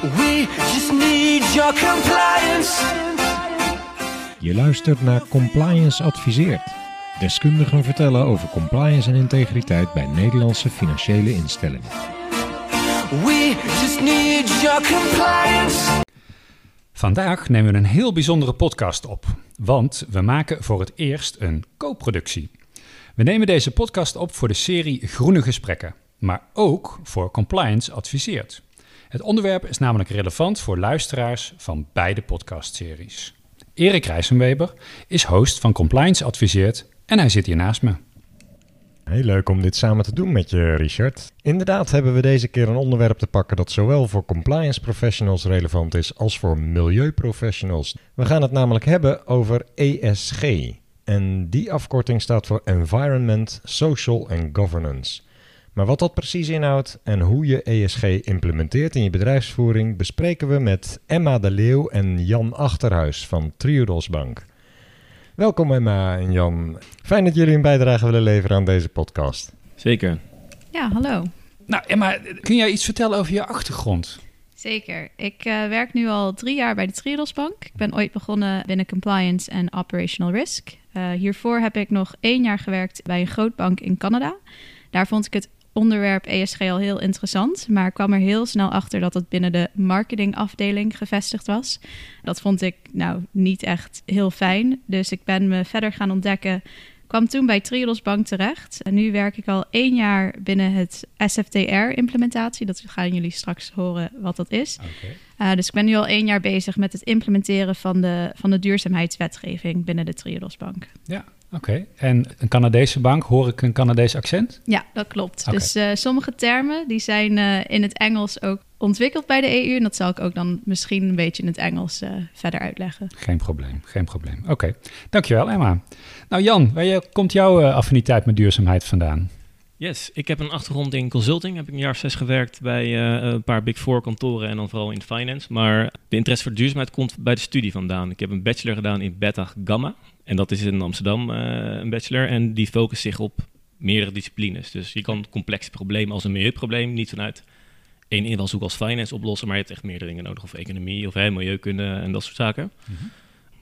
We just need your compliance. Je luistert naar Compliance Adviseert. Deskundigen vertellen over compliance en integriteit bij Nederlandse financiële instellingen. We just need your compliance. Vandaag nemen we een heel bijzondere podcast op, want we maken voor het eerst een co-productie. We nemen deze podcast op voor de serie Groene Gesprekken, maar ook voor Compliance Adviseert. Het onderwerp is namelijk relevant voor luisteraars van beide podcastseries. Erik Rijsenweber is host van Compliance Adviseert en hij zit hier naast me. Heel leuk om dit samen te doen met je, Richard. Inderdaad hebben we deze keer een onderwerp te pakken dat zowel voor compliance professionals relevant is als voor milieuprofessionals. We gaan het namelijk hebben over ESG. En die afkorting staat voor Environment, Social and Governance. Maar wat dat precies inhoudt en hoe je ESG implementeert in je bedrijfsvoering bespreken we met Emma de Leeuw en Jan Achterhuis van Triodos Bank. Welkom Emma en Jan. Fijn dat jullie een bijdrage willen leveren aan deze podcast. Zeker. Ja, hallo. Nou Emma, kun jij iets vertellen over je achtergrond? Zeker. Ik eh, werk nu al drie jaar bij de Triodos Bank. Ik ben ooit begonnen binnen compliance en operational risk. Uh, hiervoor heb ik nog één jaar gewerkt bij een groot bank in Canada. Daar vond ik het onderwerp ESG al heel interessant, maar kwam er heel snel achter dat het binnen de marketingafdeling gevestigd was. Dat vond ik nou niet echt heel fijn, dus ik ben me verder gaan ontdekken. Kwam toen bij Triodos Bank terecht. En nu werk ik al één jaar binnen het SFTR-implementatie. Dat gaan jullie straks horen wat dat is. Okay. Uh, dus ik ben nu al één jaar bezig met het implementeren van de, van de duurzaamheidswetgeving binnen de Triodos Bank. Ja, Oké, okay. en een Canadese bank, hoor ik een Canadees accent? Ja, dat klopt. Dus uh, sommige termen die zijn uh, in het Engels ook ontwikkeld bij de EU. En dat zal ik ook dan misschien een beetje in het Engels uh, verder uitleggen. Geen probleem, geen probleem. Oké, okay. dankjewel Emma. Nou Jan, waar komt jouw affiniteit met duurzaamheid vandaan? Yes, ik heb een achtergrond in consulting. Heb ik een jaar of zes gewerkt bij een paar Big Four kantoren en dan vooral in finance. Maar de interesse voor duurzaamheid komt bij de studie vandaan. Ik heb een bachelor gedaan in Beta Gamma. En dat is in Amsterdam uh, een bachelor. En die focust zich op meerdere disciplines. Dus je kan complexe problemen als een milieuprobleem niet vanuit één invalshoek als finance oplossen. Maar je hebt echt meerdere dingen nodig. Of economie of hey, milieukunde en dat soort zaken. Mm-hmm.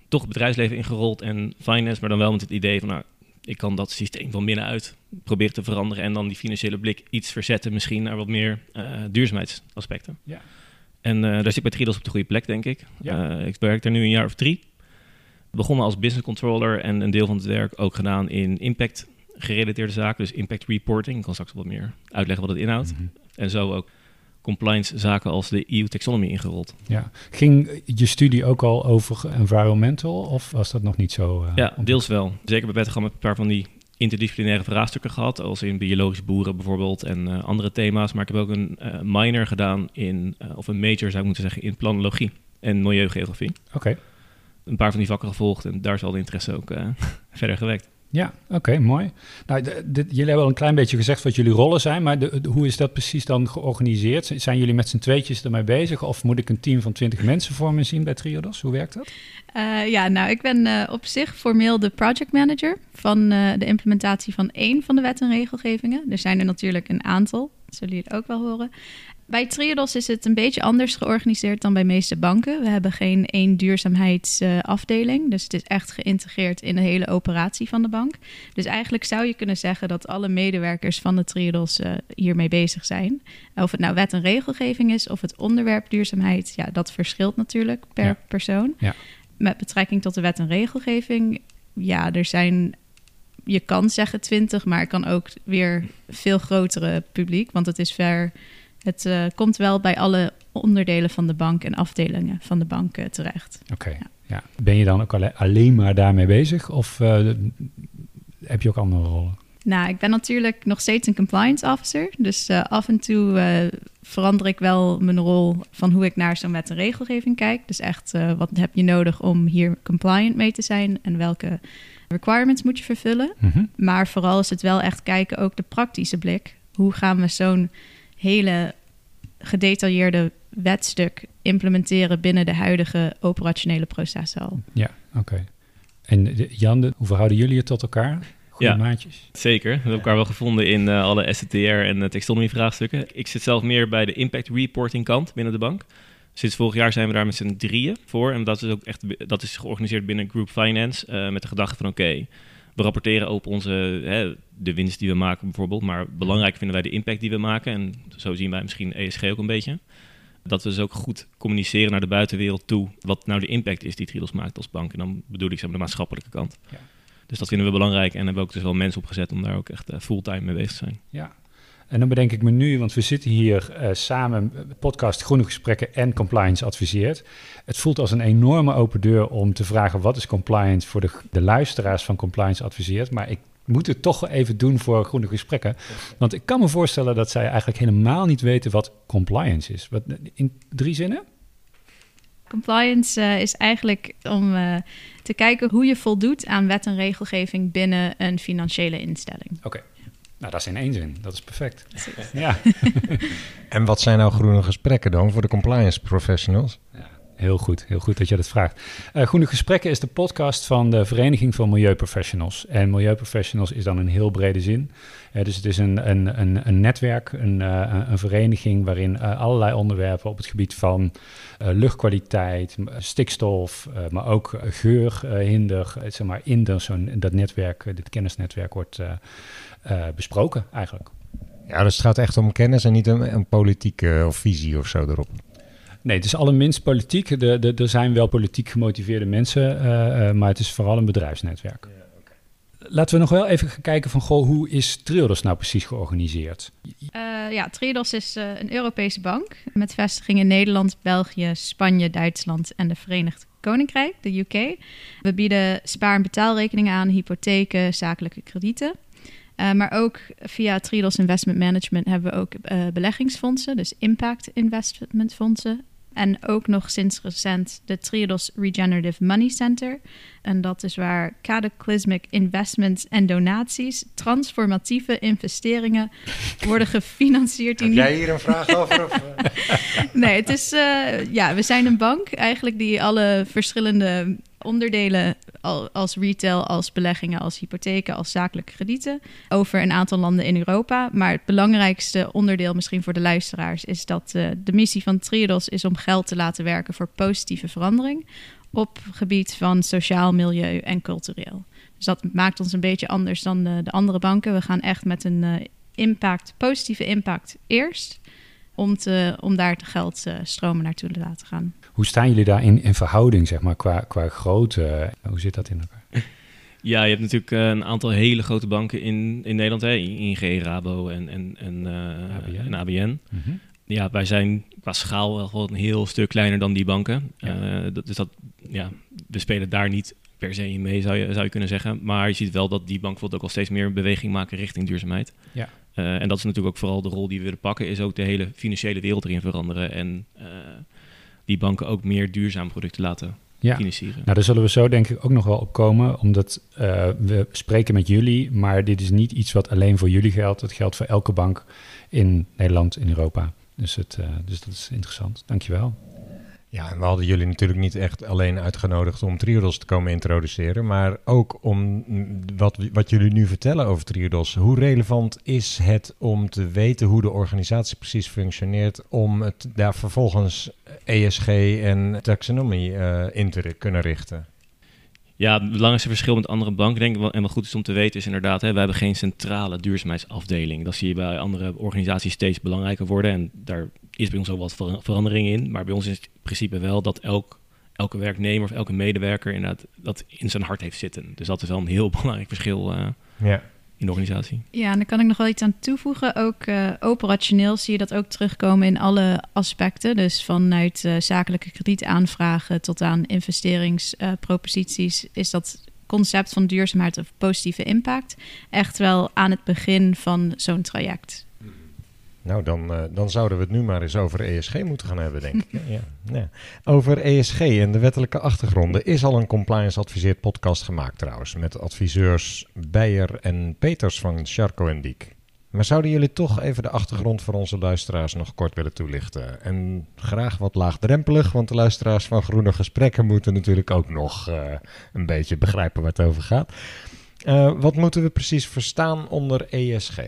Toch het bedrijfsleven ingerold en finance. Maar dan wel met het idee van nou, ik kan dat systeem van binnenuit proberen te veranderen. En dan die financiële blik iets verzetten misschien naar wat meer uh, duurzaamheidsaspecten. Ja. En uh, daar zit bij Tridos op de goede plek, denk ik. Ja. Uh, ik werk daar nu een jaar of drie. Begonnen als business controller en een deel van het werk ook gedaan in impact gerelateerde zaken. Dus impact reporting. Ik kan straks wat meer uitleggen wat het inhoudt. Mhm. En zo ook compliance zaken als de EU taxonomy ingerold. Ja. Ging je studie ook al over environmental of was dat nog niet zo? Uh, ja, deels wel. Zeker bij Bettegam heb ik een paar van die interdisciplinaire vraagstukken gehad, als in biologische boeren bijvoorbeeld en uh, andere thema's. Maar ik heb ook een uh, minor gedaan in, of een major zou ik moeten zeggen, in planologie en milieugeografie. Oké. Okay. Een paar van die vakken gevolgd en daar is al de interesse ook verder gewekt. Ja, oké, mooi. Nou, de, jullie hebben al een klein beetje gezegd wat jullie rollen zijn, maar de, hoe is dat precies dan georganiseerd? Zijn jullie met z'n tweetjes ermee bezig of moet ik een team van twintig mensen voor me zien bij Triodos? Hoe werkt dat? Uh, ja, nou, ik ben uh, op zich formeel de project manager van uh, de implementatie van één van de wet en regelgevingen. Er zijn er natuurlijk een aantal, zullen jullie ook wel horen. Bij Triodos is het een beetje anders georganiseerd dan bij meeste banken. We hebben geen één duurzaamheidsafdeling. Dus het is echt geïntegreerd in de hele operatie van de bank. Dus eigenlijk zou je kunnen zeggen dat alle medewerkers van de Triodos uh, hiermee bezig zijn. Of het nou wet en regelgeving is of het onderwerp duurzaamheid, ja, dat verschilt natuurlijk per Ja. persoon. Ja. Met betrekking tot de wet en regelgeving, ja, er zijn je kan zeggen 20, maar het kan ook weer veel grotere publiek, want het is ver. Het uh, komt wel bij alle onderdelen van de bank en afdelingen van de bank uh, terecht. Oké, okay. ja. Ben je dan ook alle, alleen maar daarmee bezig of uh, heb je ook andere rollen? Nou, ik ben natuurlijk nog steeds een compliance officer. Dus uh, af en toe uh, verander ik wel mijn rol van hoe ik naar zo'n wet en regelgeving kijk. Dus echt, uh, wat heb je nodig om hier compliant mee te zijn en welke requirements moet je vervullen. Mm-hmm. Maar vooral is het wel echt kijken, ook de praktische blik. Hoe gaan we zo'n hele gedetailleerde wetstuk implementeren binnen de huidige operationele processen al? Ja, oké. Okay. En de, Jan, de, hoe verhouden jullie het tot elkaar? Goede ja, maatjes? zeker. We hebben elkaar wel gevonden in uh, alle STR en uh, taxonomie vraagstukken. Ik zit zelf meer bij de impact reporting kant binnen de bank. Sinds vorig jaar zijn we daar met z'n drieën voor. En dat is ook echt dat is georganiseerd binnen Group Finance. eh, met de gedachte van oké, we rapporteren op onze, hè, de winst die we maken bijvoorbeeld. Maar belangrijk vinden wij de impact die we maken. En zo zien wij misschien ESG ook een beetje. Dat we dus ook goed communiceren naar de buitenwereld toe. Wat nou de impact is die Triodos maakt als bank. En dan bedoel ik zeg maar, de maatschappelijke kant. Ja. Dus dat vinden we belangrijk. En hebben we ook dus wel mensen opgezet om daar ook echt eh, fulltime mee bezig te zijn. Ja. En dan bedenk ik me nu, want we zitten hier eh, samen, podcast Groene Gesprekken en Compliance adviseert. Het voelt als een enorme open deur om te vragen wat is compliance voor de, de luisteraars van Compliance adviseert. Maar ik moet het toch even doen voor Groene Gesprekken. Want ik kan me voorstellen dat zij eigenlijk helemaal niet weten wat compliance is. Wat, in drie zinnen? Compliance eh, is eigenlijk om eh, te kijken hoe je voldoet aan wet en regelgeving binnen een financiële instelling. Oké. Nou, dat is in één zin. Dat is perfect. Ja. En wat zijn nou groene gesprekken dan voor de compliance professionals? Heel goed, heel goed dat je dat vraagt. Eh, Groene Gesprekken is de podcast van de Vereniging van Milieuprofessionals. En milieuprofessionals is dan een heel brede zin. Eh, dus het is een, een, een, een netwerk, een, eh, een- vereniging waarin allerlei onderwerpen op het gebied van luchtkwaliteit, stikstof, maar ook geur, hinder, zeg maar, in de- zo'n, dat netwerk, dit kennisnetwerk wordt besproken eigenlijk. Ja, dus het gaat echt om kennis en niet een, een politieke of visie of zo erop. Nee, het is allerminst politiek. De, de, er zijn wel politiek gemotiveerde mensen, eh, eh, maar het is vooral een bedrijfsnetwerk. Laten we nog wel even gaan kijken van, goh, hoe is Triodos nou precies georganiseerd? Eh, ja, Triodos is eh, een Europese bank met vestigingen in Nederland, België, Spanje, Duitsland en de Verenigd Koninkrijk, de UK. We bieden spaar- en betaalrekeningen aan, hypotheken, zakelijke kredieten. Eh, maar ook via Triodos Investment Management hebben we ook eh, beleggingsfondsen, dus impact investment fondsen. En ook nog sinds recent de Triodos Regenerative Money Center. En dat is waar cataclysmic investments en donaties, transformatieve investeringen worden gefinancierd. die niet- hier een vraag over? Of, Nee, het is, eh, ja, we zijn een bank eigenlijk die alle verschillende onderdelen al- als retail, als beleggingen, als hypotheken, als zakelijke kredieten over een aantal landen in Europa. Maar het belangrijkste onderdeel misschien voor de luisteraars is dat eh, de missie van Triodos is om geld te laten werken voor positieve verandering op gebied van sociaal, milieu en cultureel. Dus dat maakt ons een beetje anders dan de, de andere banken. We gaan echt met een eh, impact, positieve impact eerst om, te, om daar het geld eh, stromen naartoe te laten gaan. Hoe staan jullie daar in, in verhouding, zeg maar, qua, qua grootte? Hoe zit dat in elkaar? Ja, je hebt natuurlijk eh, een aantal hele grote banken in, in Nederland. Hè? ING, Rabo en, en, en, eh, ABN. en ABN. Mhm. Ja, wij zijn qua schaal wel gewoon een heel stuk kleiner dan die banken. Ja. Eh, dat, dus dat, ja, we spelen daar niet per se in mee, zou je, zou je kunnen zeggen. Maar je ziet wel dat die bank ook al steeds meer beweging maken richting duurzaamheid. Ja. En dat is natuurlijk ook vooral de rol die we willen pakken, is ook de hele financiële wereld erin veranderen. En die banken ook meer duurzaam producten laten Ja. financieren. Nou, daar zullen we zo denk ik ook nog wel op komen, omdat eh, we spreken met jullie, maar dit is niet iets wat alleen voor jullie geldt. Het geldt voor elke bank in Nederland, in Europa. Dus, het, eh, dus dat is interessant. Dankjewel. Ja, en we hadden jullie natuurlijk niet echt alleen uitgenodigd om Triodos te komen introduceren, maar ook om wat, wat jullie nu vertellen over Triodos. Hoe relevant is het om te weten hoe de organisatie precies functioneert, om het daar vervolgens ESG en taxonomie eh, in te kunnen richten? Ja, het belangrijkste verschil met andere banken, denk ik, en wat goed is om te weten, is inderdaad, hè, we hebben geen centrale duurzaamheidsafdeling. Dat zie je bij andere organisaties steeds belangrijker worden. En daar is bij ons ook wat ver- verandering in. Maar bij ons is het principe wel dat elk, elke werknemer of elke medewerker inderdaad dat in zijn hart heeft zitten. Dus dat is wel een heel belangrijk verschil eh, Ja. in de organisatie. Ja, en daar kan ik nog wel iets aan toevoegen. Ook eh, operationeel zie je dat ook terugkomen in alle aspecten. Dus vanuit eh, zakelijke kredietaanvragen tot aan investeringsproposities is dat concept van duurzaamheid of positieve impact echt wel aan het begin van zo'n traject. Nou, dan, eh, dan zouden we het nu maar eens over ESG moeten gaan hebben, denk ik. Ja, ja. Over ESG en de wettelijke achtergronden is al een compliance adviseerd podcast gemaakt trouwens. Met adviseurs Beyer en Peters van Charco en Diek. Maar zouden jullie toch even de achtergrond voor onze luisteraars nog kort willen toelichten? En graag wat laagdrempelig, want de luisteraars van Groene Gesprekken moeten natuurlijk ook nog eh, een beetje begrijpen waar het over gaat. Eh, wat moeten we precies verstaan onder ESG?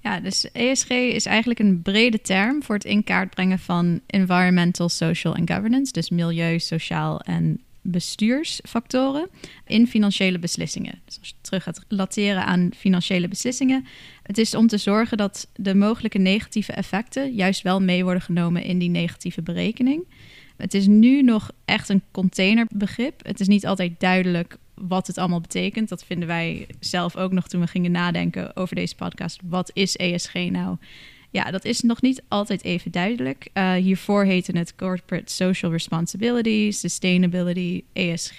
Ja, dus ESG is eigenlijk een brede term voor het in kaart brengen van environmental, social en governance, dus milieu, sociaal en bestuursfactoren in financiële beslissingen. Dus als je terug gaat relateren aan financiële beslissingen, het is om te zorgen dat de mogelijke negatieve effecten juist wel mee worden genomen in die negatieve berekening. Het is nu nog echt een containerbegrip. Het is niet altijd duidelijk wat het allemaal betekent. Dat vinden wij zelf ook nog toen we gingen nadenken over deze podcast. Wat is ESG nou? Ja, dat is nog niet altijd even duidelijk. Uh, hiervoor heette het Corporate Social Responsibility, Sustainability, ESG,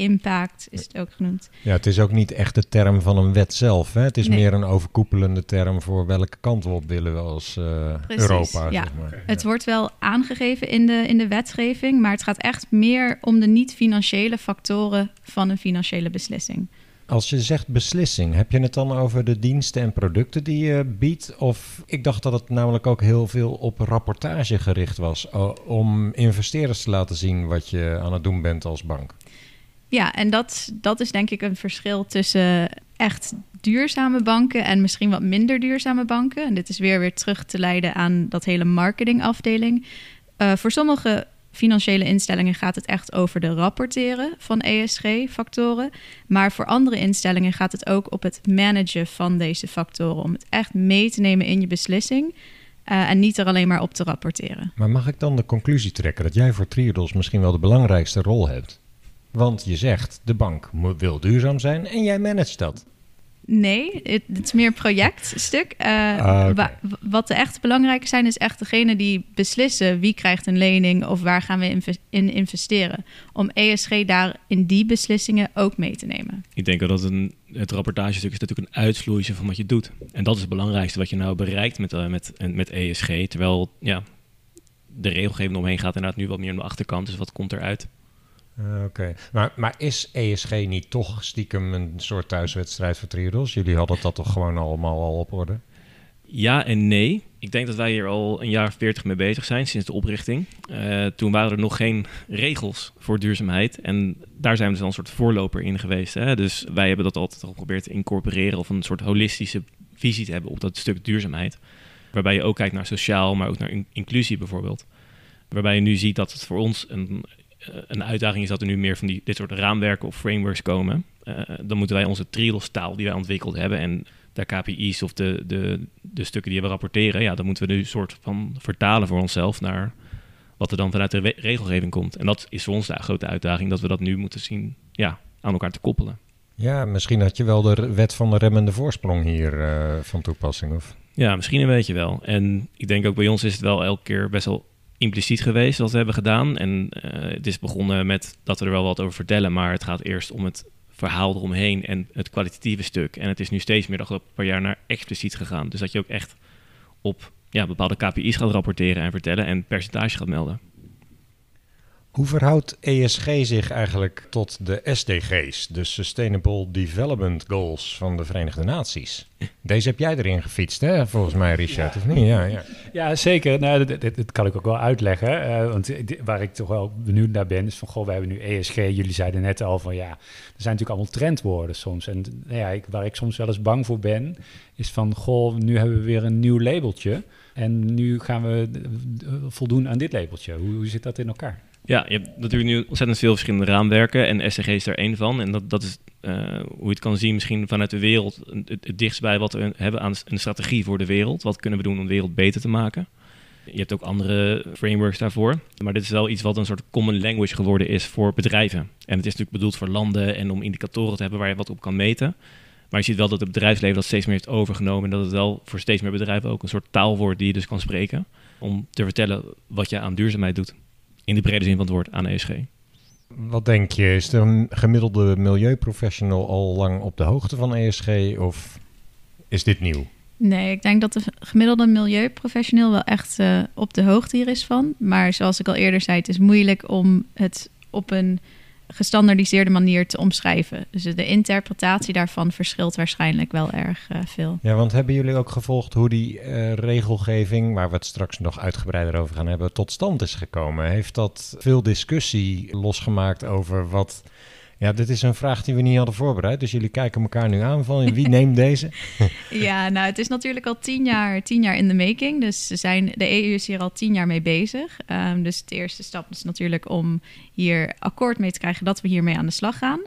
Impact is het ook genoemd. Ja, het is ook niet echt de term van een wet zelf. Hè? Het is Nee. meer een overkoepelende term voor welke kant we op willen we als eh, Precies, Europa. ja. Zeg maar. Het wordt wel aangegeven in de, in de wetgeving, maar het gaat echt meer om de niet-financiële factoren van een financiële beslissing. Als je zegt beslissing, heb je het dan over de diensten en producten die je biedt? Of ik dacht dat het namelijk ook heel veel op rapportage gericht was. o- Om investeerders te laten zien wat je aan het doen bent als bank. Ja, en dat, dat is denk ik een verschil tussen echt duurzame banken en misschien wat minder duurzame banken. En dit is weer weer terug te leiden aan dat hele marketingafdeling. Eh, voor sommige financiële instellingen gaat het echt over de rapporteren van ESG-factoren. Maar voor andere instellingen gaat het ook op het managen van deze factoren. Om het echt mee te nemen in je beslissing. eh, en niet er alleen maar op te rapporteren. Maar mag ik dan de conclusie trekken dat jij voor Triodos misschien wel de belangrijkste rol hebt? Want je zegt, de bank wil duurzaam zijn en jij managt dat. Nee, het, het is meer een projectstuk. Eh, Ah, wat de echt belangrijke zijn, is echt degene die beslissen wie krijgt een lening of waar gaan we inve- in investeren. Om ESG daar in die beslissingen ook mee te nemen. Ik denk wel dat een, het rapportagestuk is natuurlijk een uitvloeisel van wat je doet. En dat is het belangrijkste wat je nou bereikt met, eh, met, met ESG. Terwijl ja, de regelgeving omheen gaat inderdaad nu wat meer aan de achterkant. Dus wat komt eruit? Ah, Oké, maar, maar is ESG niet toch stiekem een soort thuiswedstrijd voor Triodos? Jullie hadden dat toch gewoon allemaal al op orde? Ja en nee. Ik denk dat wij hier al een jaar of veertig mee bezig zijn sinds de oprichting. Eh, toen waren er nog geen regels voor duurzaamheid. En daar zijn we dus al een soort voorloper in geweest. Hè? Dus wij hebben dat altijd al geprobeerd te incorporeren of een soort holistische visie te hebben op dat stuk duurzaamheid. Waarbij je ook kijkt naar sociaal, maar ook naar in- inclusie bijvoorbeeld. Waarbij je nu ziet dat het voor ons een, eh, een uitdaging is dat er nu meer van die, dit soort raamwerken of frameworks komen. Eh, dan moeten wij onze Triodos-taal die wij ontwikkeld hebben en de KPI's of de, de, de stukken die we rapporteren, ja, dan moeten we nu een soort van vertalen voor onszelf naar wat er dan vanuit de regelgeving komt. En dat is voor ons de grote uitdaging, dat we dat nu moeten zien ja, aan elkaar te koppelen. Ja, misschien had je wel de wet van de remmende voorsprong hier eh, van toepassing. Of? Ja, misschien een beetje wel. En ik denk ook bij ons is het wel elke keer best wel impliciet geweest wat we hebben gedaan. En eh, het is begonnen met dat we er wel wat over vertellen, maar het gaat eerst om het verhaal eromheen en het kwalitatieve stuk. En het is nu steeds meer de afgelopen paar jaar naar expliciet gegaan. Dus dat je ook echt op ja, bepaalde KPI's gaat rapporteren en vertellen en percentage gaat melden. Hoe verhoudt ESG zich eigenlijk tot de SDG's, de Sustainable Development Goals van de Verenigde Naties? Deze heb jij erin gefietst, hè? volgens mij, Richard, of niet? Ja, ja. Ja, zeker. Nou, dit, dit, dit kan ik ook wel uitleggen. eh, want waar ik toch wel benieuwd naar ben, is van, goh, we hebben nu ESG. Jullie zeiden net al van, ja, er zijn natuurlijk allemaal trendwoorden soms. En nou ja, ik, waar ik soms wel eens bang voor ben, is van, goh, nu hebben we weer een nieuw labeltje. En nu gaan we eh, voldoen aan dit labeltje. Hoe, hoe zit dat in elkaar? Ja, je hebt natuurlijk nu ontzettend veel verschillende raamwerken en SDG is er één van. En dat, dat is eh, hoe je het kan zien misschien vanuit de wereld het, het dichtst bij wat we hebben aan een strategie voor de wereld. Wat kunnen we doen om de wereld beter te maken? Je hebt ook andere frameworks daarvoor. Maar dit is wel iets wat een soort common language geworden is voor bedrijven. En het is natuurlijk bedoeld voor landen en om indicatoren te hebben waar je wat op kan meten. Maar je ziet wel dat het bedrijfsleven dat steeds meer heeft overgenomen. En dat het wel voor steeds meer bedrijven ook een soort taal wordt die je dus kan spreken. Om te vertellen wat je aan duurzaamheid doet. In de brede zin van het woord aan ESG. Wat denk je, is de een gemiddelde milieuprofessional al lang op de hoogte van ESG of is dit nieuw? Nee, ik denk dat de gemiddelde milieuprofessioneel wel echt eh, op de hoogte hier is van. Maar zoals ik al eerder zei, het is moeilijk om het op een gestandardiseerde manier te omschrijven. Dus de interpretatie daarvan verschilt waarschijnlijk wel erg eh, veel. Ja, want hebben jullie ook gevolgd hoe die eh, regelgeving, waar we het straks nog uitgebreider over gaan hebben, tot stand is gekomen? Heeft dat veel discussie losgemaakt over wat Ja, dit is een vraag die we niet hadden voorbereid. Dus jullie kijken elkaar nu aan van wie neemt deze? Ja, nou, het is natuurlijk al tien jaar, tien jaar in de making. Dus ze zijn, de EU is hier al tien jaar mee bezig. Ehm, dus de eerste stap is natuurlijk om hier akkoord mee te krijgen dat we hiermee aan de slag gaan.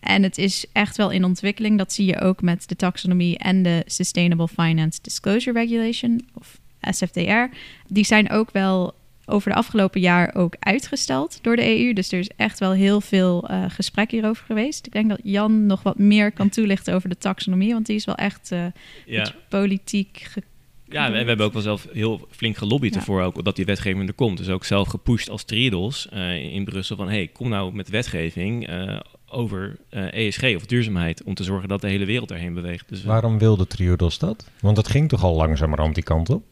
En het is echt wel in ontwikkeling. Dat zie je ook met de taxonomie en de Sustainable Finance Disclosure Regulation, of SFDR. Die zijn ook wel over de afgelopen jaar ook uitgesteld door de EU. Dus er is echt wel heel veel uh, gesprek hierover geweest. Ik denk dat Jan nog wat meer kan toelichten over de taxonomie, want die is wel echt uh, Ja. politiek. ge- Ja, we, we hebben ook wel zelf heel flink gelobbyd Ja. ervoor ook dat die wetgeving er komt. Dus ook zelf gepusht als Triodos eh, in Brussel van... hey, kom nou met wetgeving eh, over eh, ESG of duurzaamheid... om te zorgen dat de hele wereld daarheen beweegt. Dus Waarom wilde Triodos dat? Want het ging toch al langzamerhand die kant op?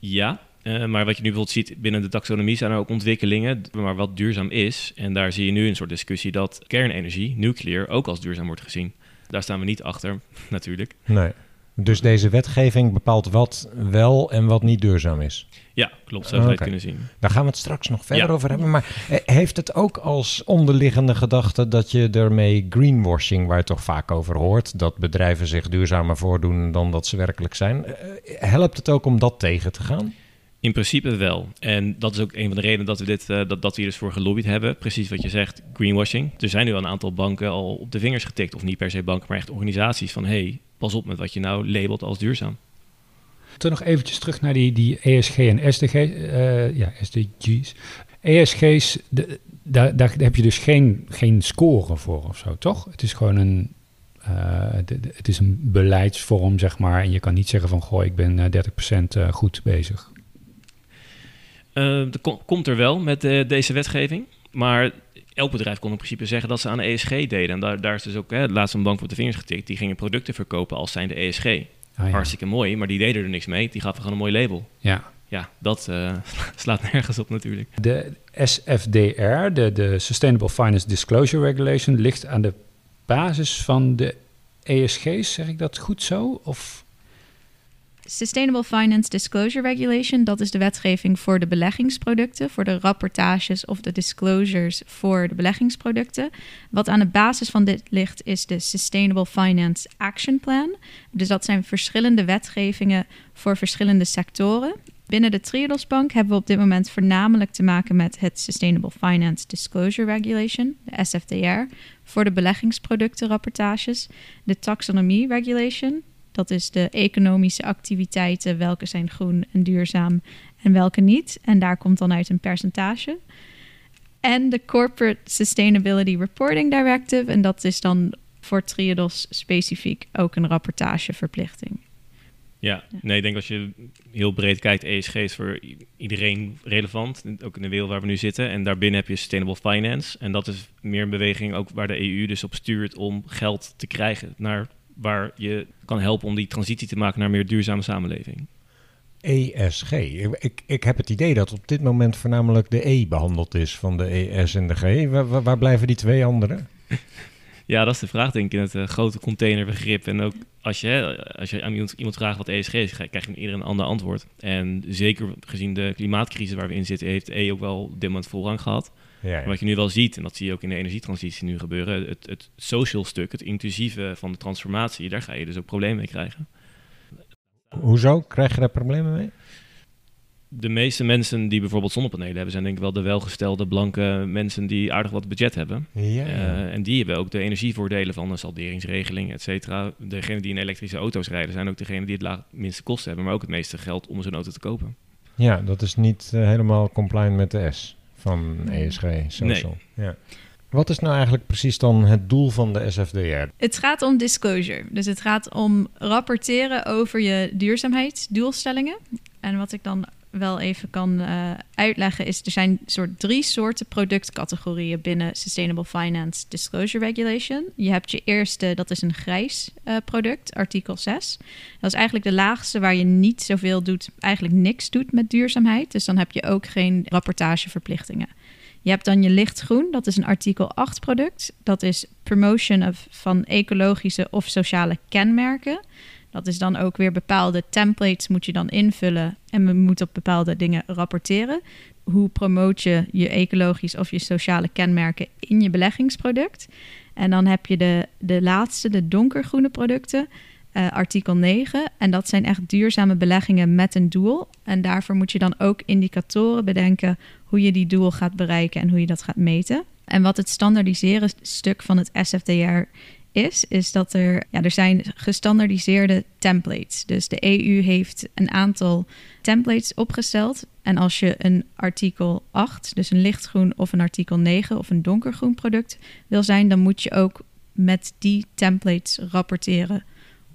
Ja, eh, maar wat je nu bijvoorbeeld ziet binnen de taxonomie zijn er ook ontwikkelingen, maar wat duurzaam is. En daar zie je nu een soort discussie dat kernenergie, nuclear, ook als duurzaam wordt gezien. Daar staan we niet achter, natuurlijk. Nee. Dus deze wetgeving bepaalt wat wel en wat niet duurzaam is. Ja, klopt, zo zou je kunnen zien. Daar gaan we het straks nog verder Ja. over hebben. Maar eh, heeft het ook als onderliggende gedachte dat je ermee greenwashing, waar je toch vaak over hoort, dat bedrijven zich duurzamer voordoen dan dat ze werkelijk zijn, eh, helpt het ook om dat tegen te gaan? In principe wel. En dat is ook een van de redenen dat we, dit, eh, dat, dat we hier dus voor gelobbyd hebben. Precies wat je zegt, greenwashing. Er zijn nu al een aantal banken al op de vingers getikt. Of niet per se banken, maar echt organisaties van... hey, pas op met wat je nou labelt als duurzaam. Toen nog eventjes terug naar die, die ESG en SDG, eh, ja, SDG's. ESG's, de, daar, daar heb je dus geen, geen score voor of zo, toch? Het is gewoon een, eh, het is een beleidsvorm, zeg maar. En je kan niet zeggen van, goh, ik ben eh, 30% eh, goed bezig. Eh, dat kom- komt er wel met eh, deze wetgeving. Maar elk bedrijf kon in principe zeggen dat ze aan de ESG deden. En daar, daar is dus ook hè, laatst een bank op de vingers getikt. Die gingen producten verkopen als zijnde ESG. Ja. Hartstikke mooi, maar die deden er niks mee. Die gaven gewoon een mooi label. Ja. Ja, dat eh, slaat nergens op natuurlijk. De SFDR, de, de Sustainable Finance Disclosure Regulation, ligt aan de basis van de ESG's. Zeg ik dat goed zo? Of Sustainable Finance Disclosure Regulation, dat is de wetgeving voor de beleggingsproducten, voor de rapportages of de disclosures voor de beleggingsproducten. Wat aan de basis van dit ligt is de Sustainable Finance Action Plan. Dus dat zijn verschillende wetgevingen voor verschillende sectoren. Binnen de Triodos Bank hebben we op dit moment voornamelijk te maken met het Sustainable Finance Disclosure Regulation, de SFDR, voor de beleggingsproductenrapportages, de Taxonomie Regulation, dat is de economische activiteiten, welke zijn groen en duurzaam en welke niet. En daar komt dan uit een percentage. En de Corporate Sustainability Reporting Directive. En dat is dan voor Triodos specifiek ook een rapportageverplichting. Ja, nee, ik denk als je heel breed kijkt, ESG is voor iedereen relevant. Ook in de wereld waar we nu zitten. En daarbinnen heb je Sustainable Finance. En dat is meer een beweging ook waar de EU dus op stuurt om geld te krijgen naar waar je kan helpen om die transitie te maken naar een meer duurzame samenleving. ESG. Ik, ik, heb het idee dat op dit moment voornamelijk de E behandeld is van de ES en de G. Waar, blijven die twee anderen? Ja, dat is de vraag, denk ik, in het eh, grote containerbegrip. En ook als je, hè, als je aan iemand, iemand vraagt wat ESG is, krijg je ieder een ander antwoord. En zeker gezien de klimaatcrisis waar we in zitten, heeft E ook wel dit moment voorrang gehad. Ja, wat je nu wel ziet, en dat zie je ook in de energietransitie nu gebeuren, het, het social stuk, het inclusieve van de transformatie, daar ga je dus ook problemen mee krijgen. Hoezo? Krijg je daar problemen mee? De meeste mensen die bijvoorbeeld zonnepanelen hebben, zijn denk ik wel de welgestelde blanke mensen die aardig wat budget hebben. Ja, Eh, en die hebben ook de energievoordelen van een salderingsregeling, et cetera. Degenen die in elektrische auto's rijden, zijn ook degenen die het laag, minste kosten hebben, maar ook het meeste geld om zo'n auto te kopen. ja dat is niet eh, helemaal compliant met de S van ESG Social. Ja. Wat is nou eigenlijk precies dan het doel van de SFDR? Het gaat om disclosure. Dus het gaat om rapporteren over je duurzaamheidsdoelstellingen. En wat ik dan wel even kan eh, uitleggen is... er zijn soort drie soorten productcategorieën binnen Sustainable Finance Disclosure Regulation. Je hebt je eerste, dat is een grijs eh, product, artikel 6. Dat is eigenlijk de laagste waar je niet zoveel doet, eigenlijk niks doet met duurzaamheid. Dus dan heb je ook geen rapportageverplichtingen. Je hebt dan je lichtgroen, dat is een artikel 8 product. Dat is promotion of, van ecologische of sociale kenmerken. Dat is dan ook weer bepaalde templates moet je dan invullen en we moeten op bepaalde dingen rapporteren. hoe promoot je je ecologisch of je sociale kenmerken in je beleggingsproduct. En dan heb je de, de laatste, de donkergroene producten, eh, artikel 9. En dat zijn echt duurzame beleggingen met een doel. En daarvoor moet je dan ook indicatoren bedenken hoe je die doel gaat bereiken en hoe je dat gaat meten. En wat het standaardiseren stuk van het SFDR is, is dat er, ja, er zijn gestandaardiseerde templates. Dus de EU heeft een aantal templates opgesteld. En als je een artikel 8, dus een lichtgroen of een artikel 9 of een donkergroen product wil zijn, dan moet je ook met die templates rapporteren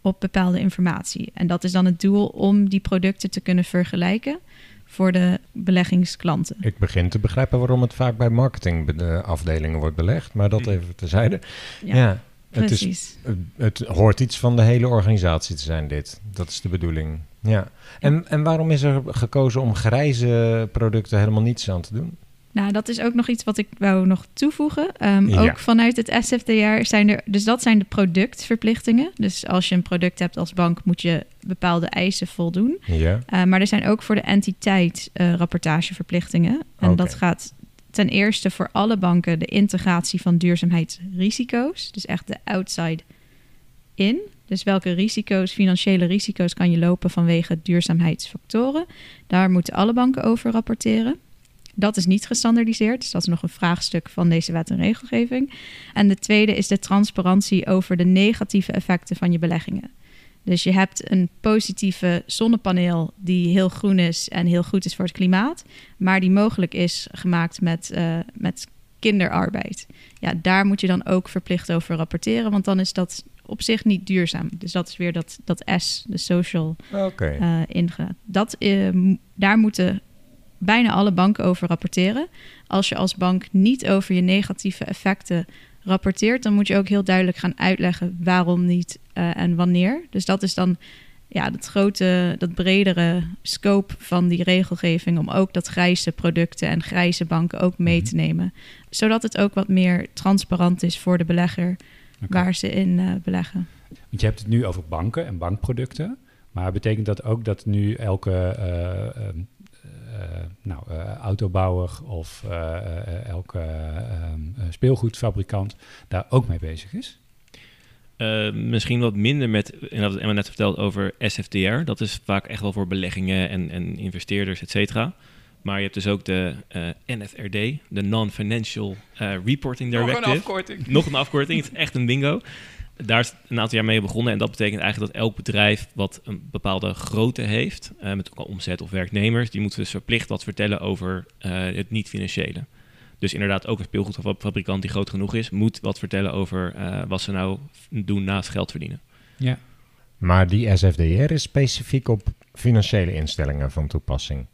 op bepaalde informatie. En dat is dan het doel om die producten te kunnen vergelijken voor de beleggingsklanten. Ik begin te begrijpen waarom het vaak bij marketingafdelingen wordt belegd, maar dat even terzijde. Ja, ja het, is, het hoort iets van de hele organisatie te zijn, dit. Dat is de bedoeling. Ja. En, en waarom is er gekozen om grijze producten helemaal niets aan te doen? Nou, dat is ook nog iets wat ik wou nog toevoegen. Ehm, Ja. Ook vanuit het SFDR zijn er, dus dat zijn de productverplichtingen. Dus als je een product hebt als bank, moet je bepaalde eisen voldoen. Ja. Uh, maar er zijn ook voor de entiteit eh, rapportageverplichtingen. En dat gaat ten eerste voor alle banken de integratie van duurzaamheidsrisico's. Dus echt de outside in. Dus welke risico's, financiële risico's kan je lopen vanwege duurzaamheidsfactoren. Daar moeten alle banken over rapporteren. Dat is niet gestandardiseerd, dus dat is nog een vraagstuk van deze wet en regelgeving. En de tweede is de transparantie over de negatieve effecten van je beleggingen. Dus je hebt een positieve zonnepaneel die heel groen is en heel goed is voor het klimaat, maar die mogelijk is gemaakt met, eh, met kinderarbeid. Ja, daar moet je dan ook verplicht over rapporteren, want dan is dat op zich niet duurzaam. Dus dat is weer dat, dat S, de social Oké. eh ingaan. Dat, eh, m- daar moeten bijna alle banken over rapporteren. Als je als bank niet over je negatieve effecten rapporteert, dan moet je ook heel duidelijk gaan uitleggen waarom niet eh, en wanneer. Dus dat is dan ja, dat grote, dat bredere scope van die regelgeving om ook dat grijze producten en grijze banken ook mee te nemen. Zodat het ook wat meer transparant is voor de belegger waar ze in eh, beleggen. Want je hebt het nu over banken en bankproducten. Maar betekent dat ook dat nu elke eh, ehm, eh, nou, eh, autobouwer of eh, eh, elke ehm, eh, speelgoedfabrikant daar ook mee bezig is? Eh, misschien wat minder met, en dat Emma net verteld over SFTR. Dat is vaak echt wel voor beleggingen en, en investeerders, et cetera. Maar je hebt dus ook de eh, NFRD, de Non-Financial eh, Reporting Directive. afkorting. Nog een afkorting, het is echt een bingo. Daar is een aantal jaar mee begonnen. En dat betekent eigenlijk dat elk bedrijf wat een bepaalde grootte heeft, eh, met ook al omzet of werknemers, die moeten dus verplicht wat vertellen over eh, het niet-financiële. Dus inderdaad, ook een speelgoedfabrikant die groot genoeg is, moet wat vertellen over eh, wat ze nou doen naast geld verdienen. Ja. Maar die SFDR is specifiek op financiële instellingen van toepassing.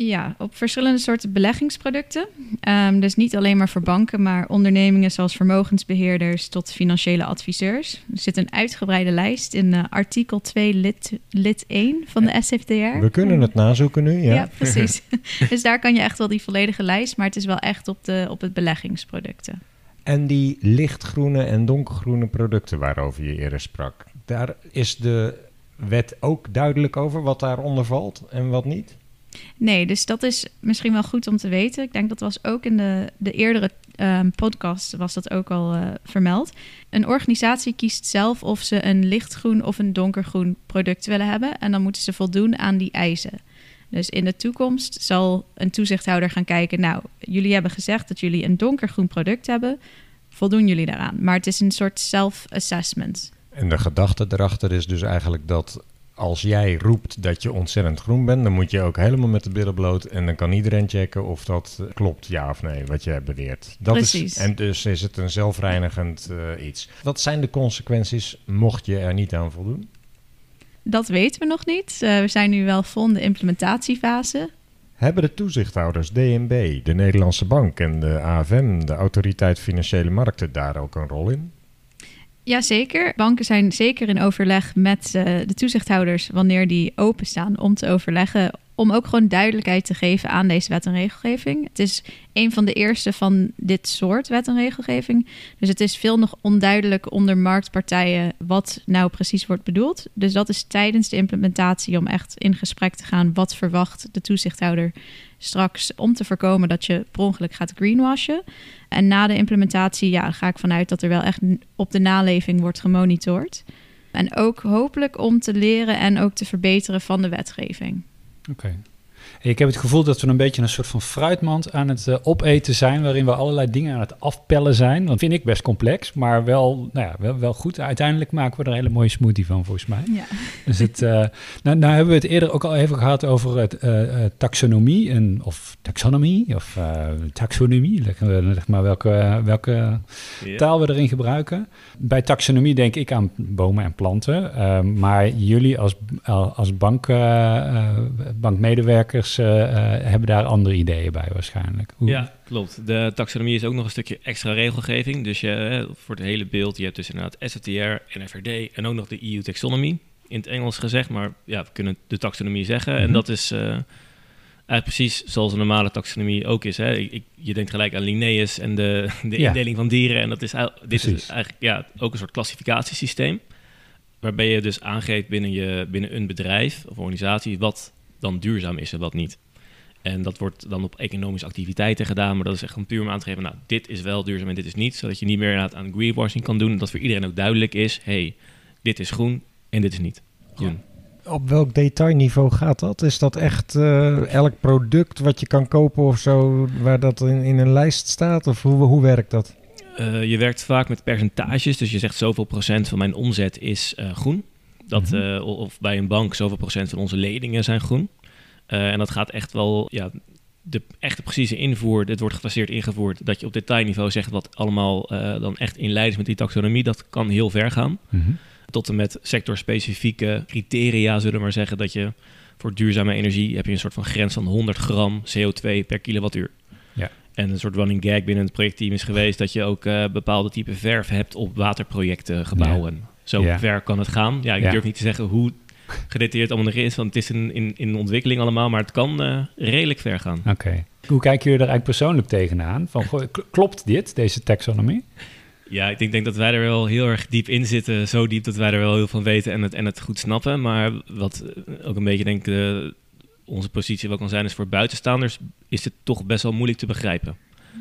Ja, op verschillende soorten beleggingsproducten. Ehm, dus niet alleen maar voor banken, maar ondernemingen zoals vermogensbeheerders tot financiële adviseurs. Er zit een uitgebreide lijst in eh, artikel 2 lid, lid 1 van de SFDR. We kunnen het nazoeken nu, ja. Ja, precies. dus daar kan je echt wel die volledige lijst, maar het is wel echt op, de, op het beleggingsproducten. En die lichtgroene en donkergroene producten waarover je eerder sprak, daar is de wet ook duidelijk over wat daaronder valt en wat niet? Nee, dus dat is misschien wel goed om te weten. Ik denk dat was ook in de, de eerdere ehm, podcast was dat ook al eh, vermeld. Een organisatie kiest zelf of ze een lichtgroen of een donkergroen product willen hebben. En dan moeten ze voldoen aan die eisen. Dus in de toekomst zal een toezichthouder gaan kijken... nou, jullie hebben gezegd dat jullie een donkergroen product hebben. Voldoen jullie daaraan? Maar het is een soort self-assessment. En de gedachte erachter is dus eigenlijk dat als jij roept dat je ontzettend groen bent, dan moet je ook helemaal met de billen bloot en dan kan iedereen checken of dat eh, klopt, ja of nee, wat je beweert. Dat Precies. Is, en dus is het een zelfreinigend eh, iets. Wat zijn de consequenties mocht je er niet aan voldoen? Dat weten we nog niet. Eh, we zijn nu wel vol in de implementatiefase. Hebben de toezichthouders DNB, de Nederlandse Bank en de AFM, de Autoriteit Financiële Markten, daar ook een rol in? Jazeker. Banken zijn zeker in overleg met eh, de toezichthouders wanneer die openstaan om te overleggen om ook gewoon duidelijkheid te geven aan deze wet en regelgeving. Het is een van de eerste van dit soort wet en regelgeving. Dus het is veel nog onduidelijk onder marktpartijen wat nou precies wordt bedoeld. Dus dat is tijdens de implementatie om echt in gesprek te gaan. Wat verwacht de toezichthouder straks om te voorkomen dat je per ongeluk gaat greenwashen. En na de implementatie ja, ga ik vanuit dat er wel echt op de naleving wordt gemonitord. En ook hopelijk om te leren en ook te verbeteren van de wetgeving. Oké. Ik heb het gevoel dat we een beetje een soort van fruitmand aan het eh, opeten zijn, waarin we allerlei dingen aan het afpellen zijn. Dat vind ik best complex, maar wel, nou ja, wel, wel goed. Uiteindelijk maken we er een hele mooie smoothie van, volgens mij. Ja. Dus het, eh, nou, nou hebben we het eerder ook al even gehad over het eh, taxonomie, en, of taxonomie, of eh, taxonomie, leg, leg maar welke, welke taal we erin gebruiken. Bij taxonomie denk ik aan bomen en planten. eh, maar jullie als, als bank, bankmedewerkers eh, eh, hebben daar andere ideeën bij waarschijnlijk. Hoe- Ja, klopt. De taxonomie is ook nog een stukje extra regelgeving. Dus je, hè, voor het hele beeld, je hebt dus inderdaad SFTR, NFRD en ook nog de EU taxonomy. In het Engels gezegd, maar ja, we kunnen de taxonomie zeggen. En Mhm. dat is eh, eigenlijk precies zoals een normale taxonomie ook is. Hè. Ik, ik- je denkt gelijk aan Linnaeus en de, de Ja. indeling van dieren. En dat is, dit Precies. is eigenlijk ja, ook een soort klassificatiesysteem. Waarbij je dus aangeeft binnen, je, binnen een bedrijf of organisatie wat dan duurzaam is en wat niet. En dat wordt dan op economische activiteiten gedaan, maar dat is echt om puur om aan te geven, nou, dit is wel duurzaam en dit is niet, zodat je niet meer inderdaad aan greenwashing kan doen, dat voor iedereen ook duidelijk is, hey, dit is groen en dit is niet groen. Op welk detailniveau gaat dat? Is dat echt eh, elk product wat je kan kopen of zo, waar dat in, in een lijst staat? Of hoe, hoe werkt dat? Eh, je werkt vaak met percentages, dus je zegt zoveel procent van mijn omzet is eh, groen. Dat, Mhm. eh, of bij een bank zoveel procent van onze leningen zijn groen. Eh, en dat gaat echt wel, ja, de echte precieze invoer, dit wordt gefaseerd ingevoerd, dat je op detailniveau zegt wat allemaal eh, dan echt in lijn is met die taxonomie, dat kan heel ver gaan. Mhm. tot en met sectorspecifieke criteria, zullen we maar zeggen, dat je voor duurzame energie heb je een soort van grens van 100 gram CO2 per kilowattuur. Ja. En een soort running gag binnen het projectteam is geweest dat je ook bepaalde type verf hebt op waterprojecten, gebouwen. Zo Ja. ver kan het gaan. Ja, ik Ja. durf niet te zeggen hoe gedetailleerd allemaal nog is, want het is in, in, in ontwikkeling allemaal, maar het kan eh, redelijk ver gaan. Oké. Hoe kijken jullie er eigenlijk persoonlijk tegenaan? Van, goh, klopt dit, deze taxonomie? Ja, ik denk, denk dat wij er wel heel erg diep in zitten. Zo diep dat wij er wel heel veel van weten en het, en het goed snappen. Maar wat eh, ook een beetje denk ik de- onze positie wel kan zijn, is voor buitenstaanders is het toch best wel moeilijk te begrijpen.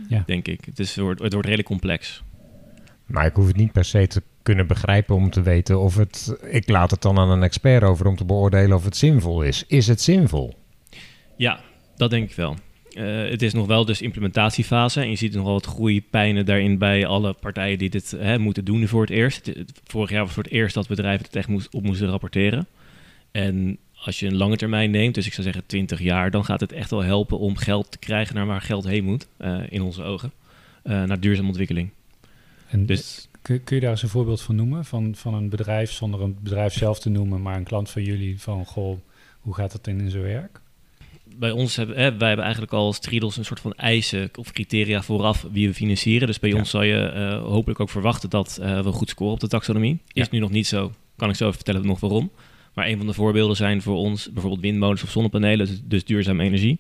Ja. Denk ik. Het, is, het, wordt, het wordt redelijk complex. Maar ik hoef het niet per se te kunnen begrijpen om te weten of het... Ik laat het dan aan een expert over om te beoordelen of het zinvol is. Is het zinvol? Ja, dat denk ik wel. Eh, het is nog wel dus implementatiefase en je ziet nog wel wat groeipijnen daarin bij alle partijen die dit hè, moeten doen voor het eerst. Vorig jaar was voor het eerst dat bedrijven het echt moest, op moesten rapporteren. En als je een lange termijn neemt, dus ik zou zeggen 20 jaar, dan gaat het echt wel helpen om geld te krijgen naar waar geld heen moet, eh, in onze ogen, eh, naar duurzame ontwikkeling. En Dus kun, kun je daar eens een voorbeeld van noemen? Van, van een bedrijf, zonder een bedrijf zelf te noemen, maar een klant van jullie van, goh, hoe gaat dat in, in zijn werk? bij ons hebben hè, wij hebben eigenlijk al als een soort van eisen of criteria vooraf wie we financieren. Dus bij Ja. ons zal je eh, hopelijk ook verwachten dat eh, we goed scoren op de taxonomie. Is Ja. nu nog niet zo. Kan ik zo even vertellen nog waarom. Maar een van de voorbeelden zijn voor ons bijvoorbeeld windmolens of zonnepanelen, dus, dus duurzame energie.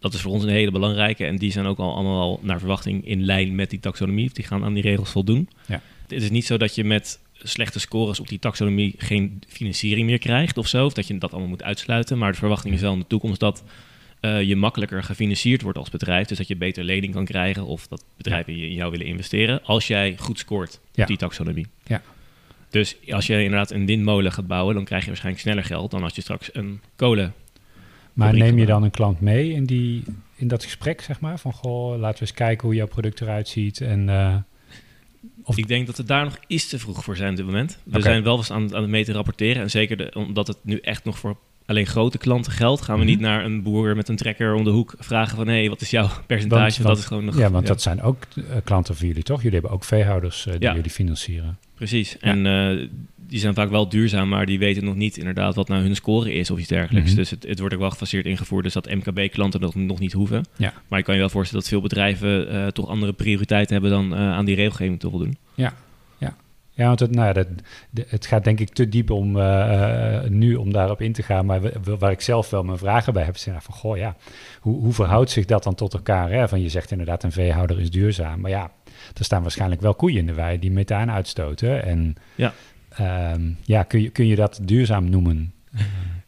Dat is voor ons een hele belangrijke en die zijn ook al allemaal al naar verwachting in lijn met die taxonomie. Die gaan aan die regels voldoen. Ja. Het is niet zo dat je met slechte scores op die taxonomie geen financiering meer krijgt of zo. Of dat je dat allemaal moet uitsluiten. Maar de verwachting is wel in de toekomst dat eh, je makkelijker gefinancierd wordt als bedrijf. Dus dat je beter lening kan krijgen of dat bedrijven in jou willen investeren. Als jij goed scoort Ja. op die taxonomie. Ja. Dus als je inderdaad een windmolen gaat bouwen, dan krijg je waarschijnlijk sneller geld dan als je straks een kolen. Maar neem je dan een klant mee in, die, in dat gesprek, zeg maar? Van, goh, laten we eens kijken hoe jouw product eruit ziet en... eh, Of- Ik denk dat we daar nog iets te vroeg voor zijn op dit moment. We zijn wel eens aan, aan het mee te rapporteren. En zeker de- omdat het nu echt nog voor alleen grote klanten geldt, gaan we Mhm. niet naar een boer met een trekker om de hoek vragen van hé, hey, wat is jouw percentage? Want- Want, want- dat is gewoon nog. ja, want dat zijn ook eh, klanten voor jullie, toch? Jullie hebben ook veehouders eh, die Ja. jullie financieren. Precies. En die zijn vaak wel duurzaam, maar die weten nog niet inderdaad wat nou hun score is of iets dergelijks. Mhm. Dus het, het wordt ook wel gefaseerd ingevoerd, dus dat MKB-klanten dat nog niet hoeven. Ja. Maar je kan je wel voorstellen dat veel bedrijven eh, toch andere prioriteiten hebben dan eh, aan die regelgeving te voldoen. Ja, want het, nou, ja, dat, het gaat denk ik te diep om eh, nu om daarop in te gaan. Maar wa- wa- waar ik zelf wel mijn vragen bij heb, is ja, van goh, ja, hoe, hoe verhoudt zich dat dan tot elkaar? Hè? Van je zegt inderdaad, een veehouder is duurzaam. Maar ja, er staan waarschijnlijk wel koeien in de wei die methaan uitstoten. En Ja. Ehm, ja, kun je, kun je dat duurzaam noemen?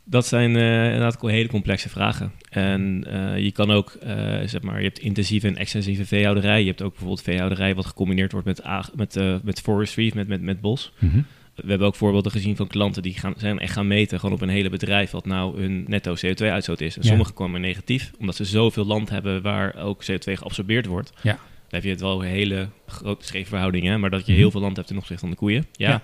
Dat zijn eh, inderdaad hele complexe vragen. En eh, je kan ook, eh, zeg maar, je hebt intensieve en extensieve veehouderij. Je hebt ook bijvoorbeeld veehouderij wat gecombineerd wordt met, met, met forestry, met, met, met bos. Mhm. We hebben ook voorbeelden gezien van klanten die gaan, zijn echt gaan meten, gewoon op een hele bedrijf, wat nou hun netto CO2-uitstoot is. En Ja. sommigen komen negatief, omdat ze zoveel land hebben waar ook CO2 geabsorbeerd wordt. Ja. Dan heb je het wel hele grote scheefverhoudingen, hè, maar dat je Mhm. heel veel land hebt ten opzichte van de koeien. Ja, Ja.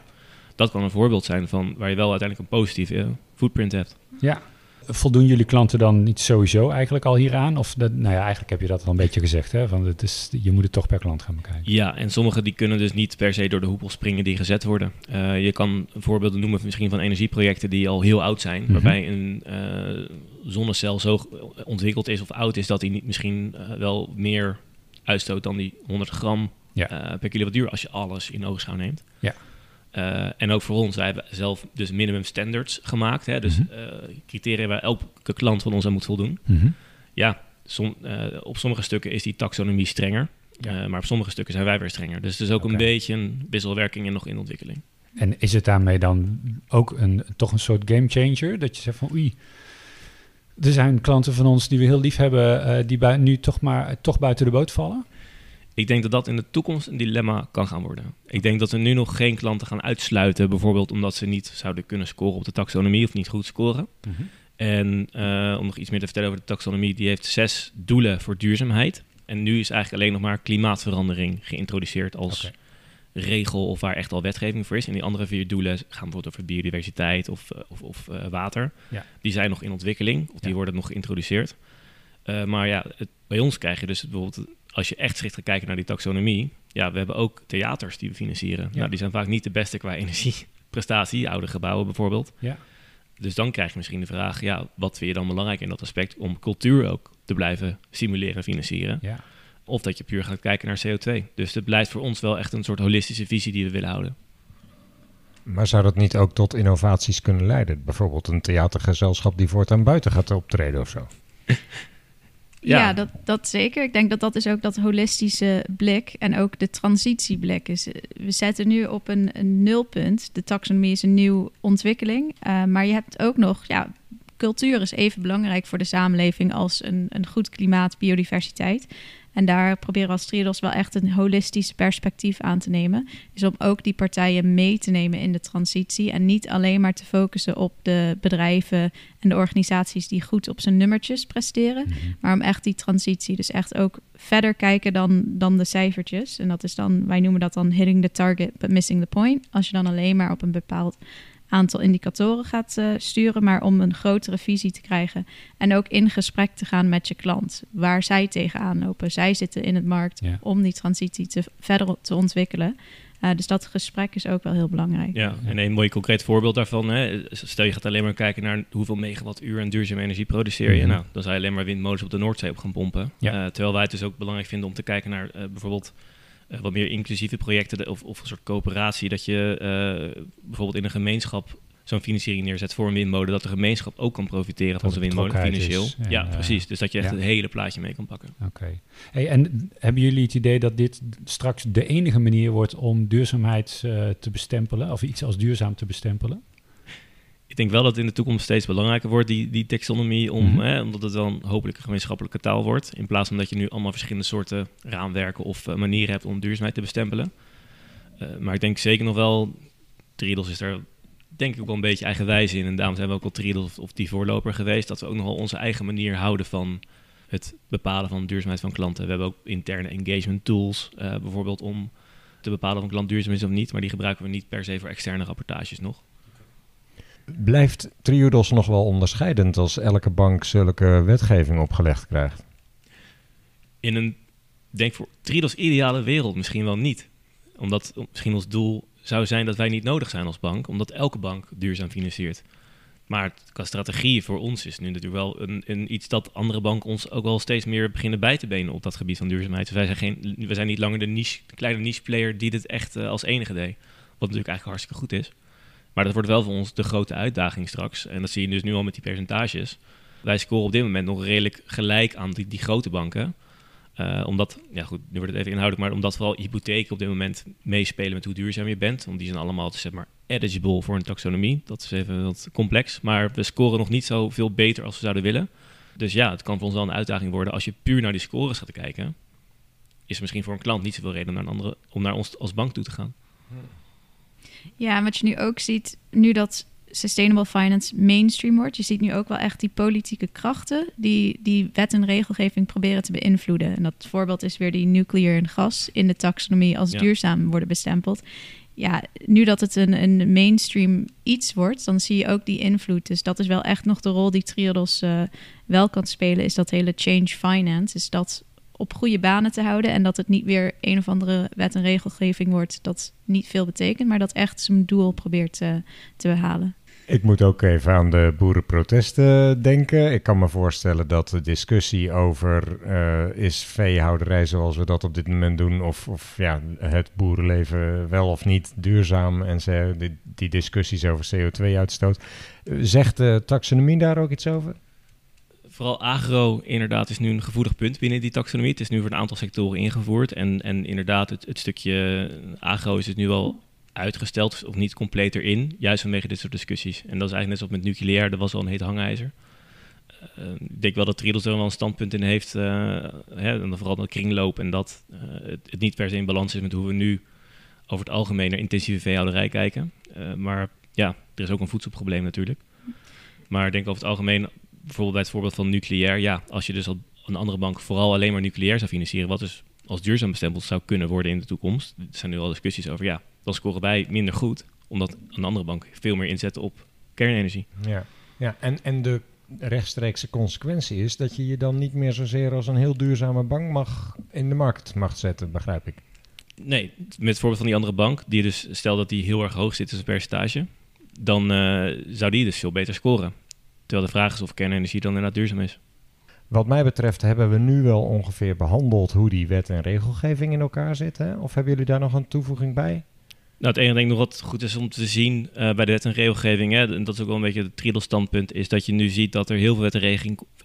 Dat kan een voorbeeld zijn van waar je wel uiteindelijk een positieve eh, footprint hebt. Ja. Voldoen jullie klanten dan niet sowieso eigenlijk al hieraan? Of dat, nou ja, eigenlijk heb je dat al een beetje gezegd. Hè? Van het is, je moet het toch per klant gaan bekijken. Ja, en sommigen die kunnen dus niet per se door de hoepel springen die gezet worden. Eh, je kan voorbeelden noemen misschien van energieprojecten die al heel oud zijn. Mhm. Waarbij een eh, zonnecel zo ontwikkeld is of oud is dat hij niet misschien wel meer uitstoot dan die 100 gram Ja. per kilowattuur als je alles in oogschouw neemt. Ja. Eh, en ook voor ons, wij hebben zelf dus minimum standards gemaakt. Hè? Dus Mhm. eh, criteria waar elke klant van ons aan moet voldoen. Mhm. Ja, som, eh, op sommige stukken is die taxonomie strenger. Ja. Maar op sommige stukken zijn wij weer strenger. Dus het is ook een beetje een wisselwerking en nog in ontwikkeling. En is het daarmee dan ook een, toch een soort game changer? Dat je zegt van oei, er zijn klanten van ons die we heel lief hebben, die nu toch maar toch buiten de boot vallen? Ik denk dat dat in de toekomst een dilemma kan gaan worden. Ik denk dat we nu nog geen klanten gaan uitsluiten, bijvoorbeeld omdat ze niet zouden kunnen scoren op de taxonomie of niet goed scoren. En eh, om nog iets meer te vertellen over de taxonomie, die heeft zes doelen voor duurzaamheid. En nu is eigenlijk alleen nog maar klimaatverandering geïntroduceerd als regel of waar echt al wetgeving voor is. En die andere vier doelen gaan bijvoorbeeld over biodiversiteit of, eh, of, of eh, water. Ja. Die zijn nog in ontwikkeling of die worden nog geïntroduceerd. Maar ja, het, bij ons krijg je dus bijvoorbeeld, als je echt strikt gaat kijken naar die taxonomie, ja, we hebben ook theaters die we financieren. Nou, die zijn vaak niet de beste qua energieprestatie, oude gebouwen bijvoorbeeld. Ja. Dus dan krijg je misschien de vraag, ja, wat vind je dan belangrijk in dat aspect om cultuur ook te blijven stimuleren en financieren? Ja. Of dat je puur gaat kijken naar CO2. Dus het blijft voor ons wel echt een soort holistische visie die we willen houden. Maar zou dat niet ook tot innovaties kunnen leiden? Bijvoorbeeld een theatergezelschap die voortaan buiten gaat optreden of zo? Ja, dat, dat zeker. Ik denk dat dat is ook dat holistische blik en ook de transitieblik is. We zetten nu op een, een nulpunt. De taxonomie is een nieuwe ontwikkeling. eh, maar je hebt ook nog, ja, cultuur is even belangrijk voor de samenleving als een, een goed klimaat, biodiversiteit. En daar proberen we als Triodos wel echt een holistisch perspectief aan te nemen. Is om ook die partijen mee te nemen in de transitie. En niet alleen maar te focussen op de bedrijven en de organisaties die goed op zijn nummertjes presteren. Maar om echt die transitie, dus echt ook verder kijken dan, dan de cijfertjes. En dat is dan, wij noemen dat dan hitting the target but missing the point. Als je dan alleen maar op een bepaald aantal indicatoren gaat eh, sturen, maar om een grotere visie te krijgen. En ook in gesprek te gaan met je klant, waar zij tegenaan lopen. Zij zitten in het markt Ja. om die transitie te, verder te ontwikkelen. Eh, dus dat gesprek is ook wel heel belangrijk. Ja, en een mooi concreet voorbeeld daarvan. Hè, stel je gaat alleen maar kijken naar hoeveel megawattuur en duurzame energie produceer je. Mhm. Nou, dan zou je alleen maar windmolens op de Noordzee op gaan pompen. Ja. Eh, terwijl wij het dus ook belangrijk vinden om te kijken naar bijvoorbeeld eh, wat meer inclusieve projecten of, of een soort coöperatie. Dat je eh, bijvoorbeeld in een gemeenschap zo'n financiering neerzet voor een windmolen. Dat de gemeenschap ook kan profiteren van zo'n windmolen financieel. is ja, precies. Dus dat je echt ja. het hele plaatje mee kan pakken. Oké. Hey, en hebben jullie het idee dat dit straks de enige manier wordt om duurzaamheid eh, te bestempelen, of iets als duurzaam te bestempelen? Ik denk wel dat het in de toekomst steeds belangrijker wordt, die, die taxonomie, om, Mhm. hè, omdat het dan hopelijk een gemeenschappelijke taal wordt. In plaats van dat je nu allemaal verschillende soorten raamwerken of eh, manieren hebt om duurzaamheid te bestempelen. Eh, maar ik denk zeker nog wel, Triodos is daar denk ik ook wel een beetje eigenwijs in. En daarom zijn we ook wel Triodos of, of die voorloper geweest. Dat we ook nog wel onze eigen manier houden van het bepalen van duurzaamheid van klanten. We hebben ook interne engagement tools, eh, bijvoorbeeld om te bepalen of een klant duurzaam is of niet. Maar die gebruiken we niet per se voor externe rapportages nog. Blijft Triodos nog wel onderscheidend als elke bank zulke wetgeving opgelegd krijgt? in een, denk voor Tridos ideale wereld misschien wel niet. Omdat misschien ons doel zou zijn dat wij niet nodig zijn als bank, omdat elke bank duurzaam financiert. Maar qua strategie voor ons is nu natuurlijk wel een, een iets dat andere banken ons ook wel steeds meer beginnen bij te benen op dat gebied van duurzaamheid. Dus wij zijn, geen, we zijn niet langer de, niche, kleine niche player die dit echt eh, als enige deed. Wat natuurlijk eigenlijk hartstikke goed is. Maar dat wordt wel voor ons de grote uitdaging straks. En dat zie je dus nu al met die percentages. Wij scoren op dit moment nog redelijk gelijk aan die, die grote banken. Uh, omdat, ja goed, nu wordt het even inhoudelijk, maar omdat vooral hypotheken op dit moment meespelen met hoe duurzaam je bent. Want die zijn allemaal, zeg maar, eligible voor een taxonomie. Dat is even wat complex. Maar we scoren nog niet zo veel beter als we zouden willen. Dus ja, het kan voor ons wel een uitdaging worden. Als je puur naar die scores gaat kijken, is er misschien voor een klant niet zoveel reden om naar, een andere, om naar ons als bank toe te gaan. Ja, en wat je nu ook ziet, nu dat sustainable finance mainstream wordt, je ziet nu ook wel echt die politieke krachten die die wet en regelgeving proberen te beïnvloeden. En dat voorbeeld is weer die nuclear en gas in de taxonomie als duurzaam worden bestempeld. Ja, nu dat het een, een mainstream iets wordt, dan zie je ook die invloed. Dus dat is wel echt nog de rol die Triodos uh, wel kan spelen, is dat hele change finance. Is dat op goede banen te houden. En dat het niet weer een of andere wet en regelgeving wordt dat niet veel betekent, maar dat echt zijn doel probeert te, te behalen. Ik moet ook even aan de boerenprotesten denken. Ik kan me voorstellen dat de discussie over uh, is veehouderij zoals we dat op dit moment doen, of, of ja, het boerenleven wel of niet duurzaam en ze, die, die discussies over CO2-uitstoot. Zegt de taxonomie daar ook iets over? Vooral agro inderdaad is nu een gevoelig punt binnen die taxonomie. Het is nu voor een aantal sectoren ingevoerd. En, en inderdaad, het, stukje agro is het nu al uitgesteld of niet compleet erin. Juist vanwege dit soort discussies. En dat is eigenlijk net zoals met nucleair. Dat was al een heet hangijzer. Uh, ik denk wel dat Triedels er wel een standpunt in heeft. Uh, hè, en vooral de kringloop en dat het, het, niet per se in balans is met hoe we nu over het algemeen naar intensieve veehouderij kijken. maar ja, er is ook een voedselprobleem natuurlijk. Maar ik denk over het algemeen, bijvoorbeeld bij het voorbeeld van nucleair, ja, als je dus al een andere bank vooral alleen maar nucleair zou financieren, wat dus als duurzaam bestempeld zou kunnen worden in de toekomst. Er zijn nu al discussies over, ja, dan scoren wij minder goed, omdat een andere bank veel meer inzet op kernenergie. Ja, ja en, en de rechtstreekse consequentie is dat je je dan niet meer zozeer als een heel duurzame bank mag in de markt mag zetten, begrijp ik. Nee, met het voorbeeld van die andere bank, die dus stel dat die heel erg hoog zit als een percentage, dan uh, zou die dus veel beter scoren. Terwijl de vraag is of kernenergie dan inderdaad duurzaam is. Wat mij betreft hebben we nu wel ongeveer behandeld hoe die wet en regelgeving in elkaar zitten. Of hebben jullie daar nog een toevoeging bij? Nou, het enige denk ik nog wat goed is om te zien uh, bij de wet en regelgeving, hè, en dat is ook wel een beetje het Triedel-standpunt, is dat je nu ziet dat er heel veel wet en,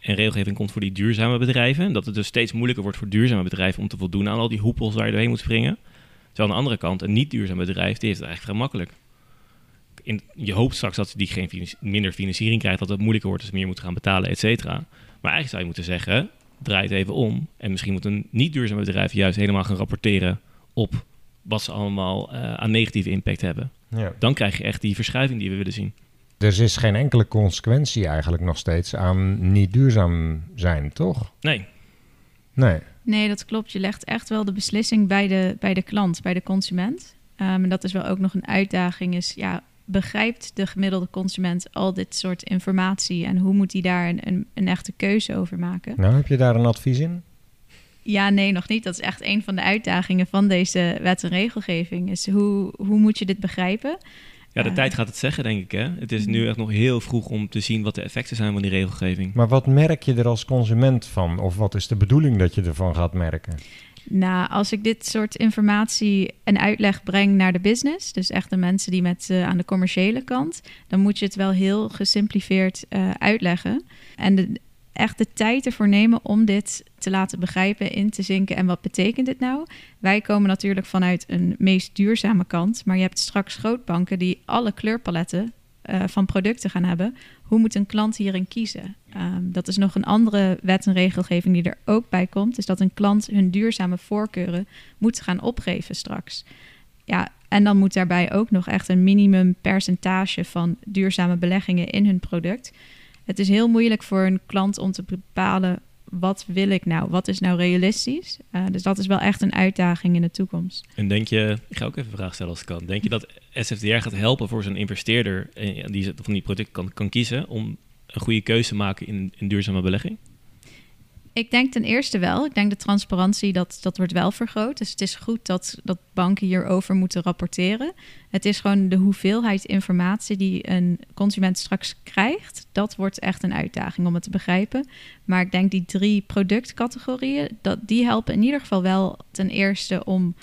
en regelgeving komt voor die duurzame bedrijven. En dat het dus steeds moeilijker wordt voor duurzame bedrijven om te voldoen aan al die hoepels waar je doorheen moet springen. Terwijl aan de andere kant, een niet duurzaam bedrijf, die heeft het eigenlijk vrij makkelijk in, je hoopt straks dat die geen minder financiering krijgt, dat het moeilijker wordt, dus meer moeten gaan betalen, et cetera. Maar eigenlijk zou je moeten zeggen, draai het even om. En misschien moet een niet duurzaam bedrijf juist helemaal gaan rapporteren op wat ze allemaal uh, aan negatieve impact hebben. Ja. Dan krijg je echt die verschuiving die we willen zien. Dus is geen enkele consequentie eigenlijk nog steeds aan niet duurzaam zijn, toch? Nee. Nee. Nee, dat klopt. Je legt echt wel de beslissing bij de, bij de klant, bij de consument. Um, en dat is wel ook nog een uitdaging. Is ja, begrijpt de gemiddelde consument al dit soort informatie en hoe moet hij daar een, een, een, echte keuze over maken? Nou, heb je daar een advies in? Ja, nee, nog niet. Dat is echt een van de uitdagingen van deze wet en regelgeving. Is hoe, hoe moet je dit begrijpen? Ja, de uh, tijd gaat het zeggen, denk ik. Hè? Het is nu echt nog heel vroeg om te zien wat de effecten zijn van die regelgeving. Maar wat merk je er als consument van? Of wat is de bedoeling dat je ervan gaat merken? Nou, als ik dit soort informatie en uitleg breng naar de business, dus echt de mensen die met uh, aan de commerciële kant, dan moet je het wel heel gesimplifieerd uh, uitleggen. En echt de tijd ervoor nemen om dit te laten begrijpen, in te zinken. En wat betekent dit nou? Wij komen natuurlijk vanuit een meest duurzame kant, maar je hebt straks grootbanken die alle kleurpaletten uh, van producten gaan hebben. Hoe moet een klant hierin kiezen? Um, dat is nog een andere wet en regelgeving die er ook bij komt. Is dat een klant hun duurzame voorkeuren moet gaan opgeven straks. Ja, en dan moet daarbij ook nog echt een minimum percentage van duurzame beleggingen in hun product. Het is heel moeilijk voor een klant om te bepalen wat wil ik nou? Wat is nou realistisch? Uh, dus dat is wel echt een uitdaging in de toekomst. En denk je, ik ga ook even een vraag stellen als ik kan. Denk je dat SFDR gaat helpen voor zo'n investeerder eh, die van die product kan, kan kiezen om een goede keuze te maken in, in duurzame belegging? Ik denk ten eerste wel. Ik denk de transparantie, dat, dat wordt wel vergroot. Dus het is goed dat, dat banken hierover moeten rapporteren. Het is gewoon de hoeveelheid informatie die een consument straks krijgt. Dat wordt echt een uitdaging om het te begrijpen. Maar ik denk die drie productcategorieën, dat, die helpen in ieder geval wel ten eerste om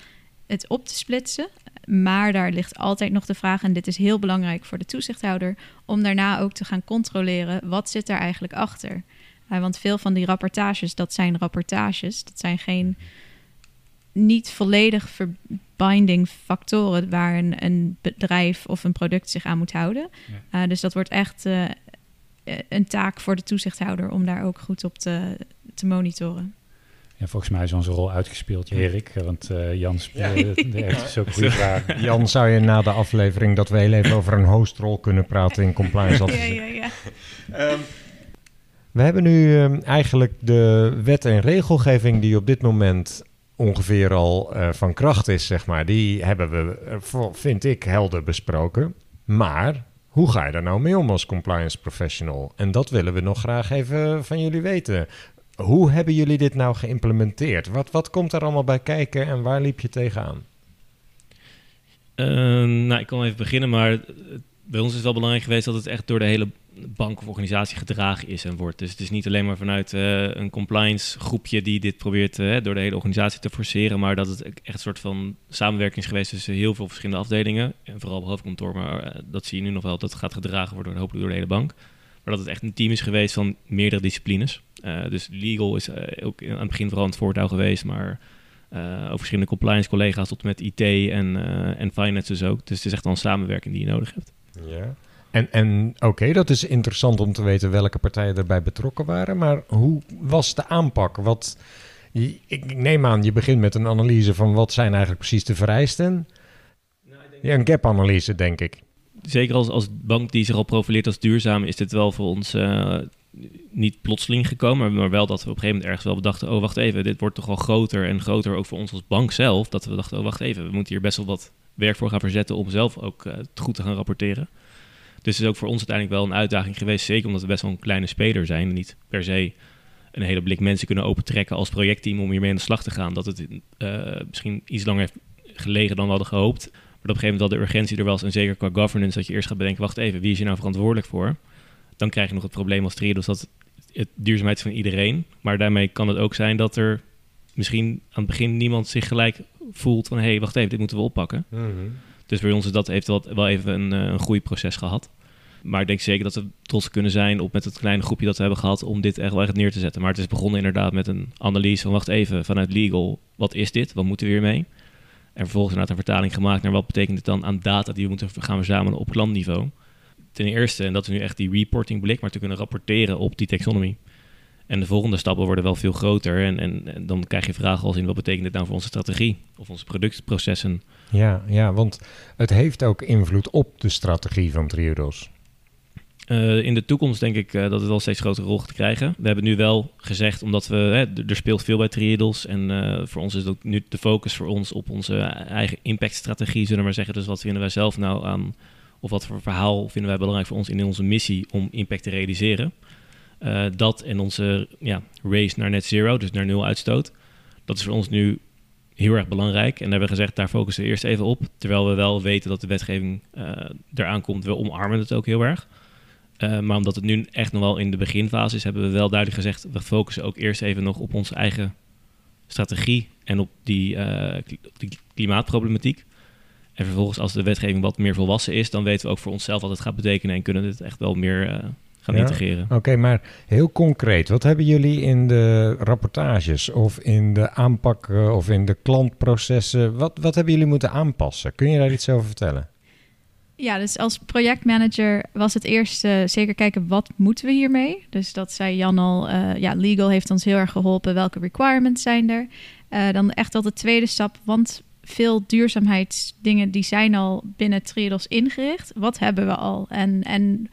het op te splitsen. Maar daar ligt altijd nog de vraag, en dit is heel belangrijk voor de toezichthouder, om daarna ook te gaan controleren wat zit er eigenlijk achter. Uh, want veel van die rapportages, dat zijn rapportages, dat zijn geen niet volledig verbinding factoren waar een, een bedrijf of een product zich aan moet houden. Ja. Uh, dus dat wordt echt uh, een taak voor de toezichthouder om daar ook goed op te, te monitoren. Ja, volgens mij is onze rol uitgespeeld, Erik. Want uh, Jan speelde ja. echt zo'n goede vraag. Jan, zou je na de aflevering dat we heel even over een hostrol kunnen praten in compliance? ja, ja, ja. Um, we hebben nu um, eigenlijk de wet en regelgeving die op dit moment ongeveer al uh, van kracht is, zeg maar. Die hebben we, uh, vind ik, helder besproken. Maar hoe ga je daar nou mee om als compliance professional? En dat willen we nog graag even van jullie weten. Hoe hebben jullie dit nou geïmplementeerd? Wat, wat komt er allemaal bij kijken en waar liep je tegenaan? Uh, nou, ik kan even beginnen, maar bij ons is het wel belangrijk geweest dat het echt door de hele bank of organisatie gedragen is en wordt. Dus het is niet alleen maar vanuit uh, een compliance groepje die dit probeert uh, door de hele organisatie te forceren, maar dat het echt een soort van samenwerking is geweest tussen heel veel verschillende afdelingen. En vooral op hoofdkantoor, maar uh, dat zie je nu nog wel, dat gaat gedragen worden hopelijk door de hele bank. Maar dat het echt een team is geweest van meerdere disciplines. dus legal is ook aan het begin vooral het voortouw geweest, maar ook verschillende compliance collega's tot met IT en, en finance dus ook. Dus het is echt wel een samenwerking die je nodig hebt. Ja. En, en oké, okay, dat is interessant om te weten welke partijen erbij betrokken waren. Maar hoe was de aanpak? Wat, ik neem aan, je begint met een analyse van wat zijn eigenlijk precies de vereisten. Nou, ja, een gap-analyse, denk ik. Zeker als, als bank die zich al profileert als duurzaam, is dit wel voor ons uh, niet plotseling gekomen. Maar wel dat we op een gegeven moment ergens wel bedachten: oh, wacht even, dit wordt toch wel groter en groter ook voor ons als bank zelf. Dat we dachten: oh, wacht even, we moeten hier best wel wat werk voor gaan verzetten om zelf ook uh, goed te gaan rapporteren. Dus het is ook voor ons uiteindelijk wel een uitdaging geweest. Zeker omdat we best wel een kleine speler zijn. En niet per se een hele blik mensen kunnen opentrekken als projectteam om hiermee aan de slag te gaan. Dat het uh, misschien iets langer heeft gelegen dan we hadden gehoopt. Maar op een gegeven moment wel de urgentie er was. En zeker qua governance, dat je eerst gaat bedenken: wacht even, wie is hier nou verantwoordelijk voor? Dan krijg je nog het probleem als Triodos dat het duurzaamheid is van iedereen. Maar daarmee kan het ook zijn dat er misschien aan het begin niemand zich gelijk voelt van... hé, hey, wacht even, dit moeten we oppakken. Mm. Dus bij ons is dat, heeft wel, wel even een, een groeiproces gehad. Maar ik denk zeker dat we trots kunnen zijn op met het kleine groepje dat we hebben gehad om dit echt wel echt neer te zetten. Maar het is begonnen inderdaad met een analyse van wacht even, vanuit legal, wat is dit? Wat moeten we hiermee? En vervolgens inderdaad een vertaling gemaakt naar wat betekent het dan aan data die we moeten gaan verzamelen op klantniveau. Ten eerste, en dat is nu echt die reporting blik, maar te kunnen rapporteren op die taxonomie. En de volgende stappen worden wel veel groter. En, en, en, dan krijg je vragen als in wat betekent dit nou voor onze strategie of onze productprocessen. Ja, ja, want het heeft ook invloed op de strategie van Triodos. Uh, in de toekomst denk ik uh, dat het wel steeds grotere rol gaat krijgen. We hebben nu wel gezegd, omdat we, hè, er speelt veel bij Triodos. En uh, voor ons is het ook nu de focus voor ons op onze eigen impactstrategie, zullen we maar zeggen. Dus wat vinden wij zelf nou aan, of wat voor verhaal vinden wij belangrijk voor ons in onze missie om impact te realiseren. Dat en onze ja, race naar net zero, dus naar nul uitstoot. Dat is voor ons nu heel erg belangrijk. En hebben we gezegd, daar focussen we eerst even op. Terwijl we wel weten dat de wetgeving eraan komt, we omarmen het ook heel erg. Uh, maar omdat het nu echt nog wel in de beginfase is, hebben we wel duidelijk gezegd: we focussen ook eerst even nog op onze eigen strategie en op die, uh, die klimaatproblematiek. En vervolgens, als de wetgeving wat meer volwassen is, dan weten we ook voor onszelf wat het gaat betekenen en kunnen we het echt wel meer uh, gaan ja, integreren. Oké, okay, maar heel concreet, wat hebben jullie in de rapportages of in de aanpak of in de klantprocessen, wat, wat hebben jullie moeten aanpassen? Kun je daar iets over vertellen? Ja, dus als projectmanager was het eerst uh, zeker kijken wat moeten we hiermee. Dus dat zei Jan al, uh, ja, legal heeft ons heel erg geholpen. Welke requirements zijn er? Uh, dan echt al de tweede stap, want veel duurzaamheidsdingen die zijn al binnen Triodos ingericht. Wat hebben we al? En, en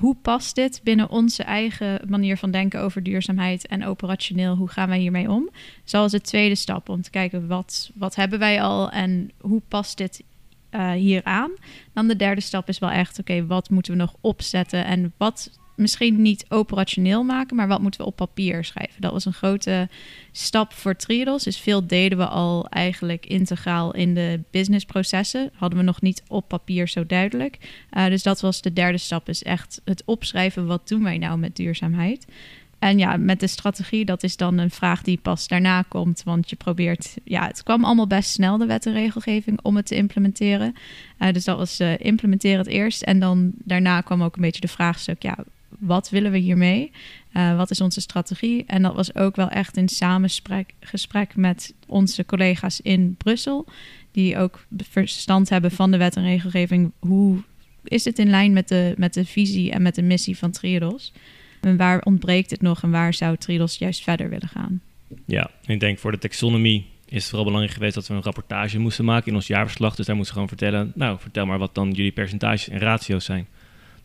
hoe past dit binnen onze eigen manier van denken over duurzaamheid en operationeel? Hoe gaan wij hiermee om? Zoals de tweede stap om te kijken wat, wat hebben wij al en hoe past dit uh, hieraan. Dan de derde stap is wel echt, oké, wat moeten we nog opzetten en wat misschien niet operationeel maken, maar wat moeten we op papier schrijven? Dat was een grote stap voor Triodos. Dus veel deden we al eigenlijk integraal in de businessprocessen. Hadden we nog niet op papier zo duidelijk. Uh, dus dat was de derde stap, is echt het opschrijven. Wat doen wij nou met duurzaamheid? En ja, met de strategie, dat is dan een vraag die pas daarna komt. Want je probeert, ja, het kwam allemaal best snel, de wet en regelgeving, om het te implementeren. Uh, dus dat was uh, implementeren het eerst. En dan daarna kwam ook een beetje de vraagstuk, ja, wat willen we hiermee? Uh, wat is onze strategie? En dat was ook wel echt in samensprek gesprek met onze collega's in Brussel, die ook verstand hebben van de wet en regelgeving. Hoe is het in lijn met de, met de visie en met de missie van Triodos? En waar ontbreekt het nog en waar zou Triodos juist verder willen gaan? Ja, ik denk voor de taxonomie is het vooral belangrijk geweest dat we een rapportage moesten maken in ons jaarverslag. Dus daar moesten we gewoon vertellen, nou, vertel maar wat dan jullie percentages en ratio's zijn.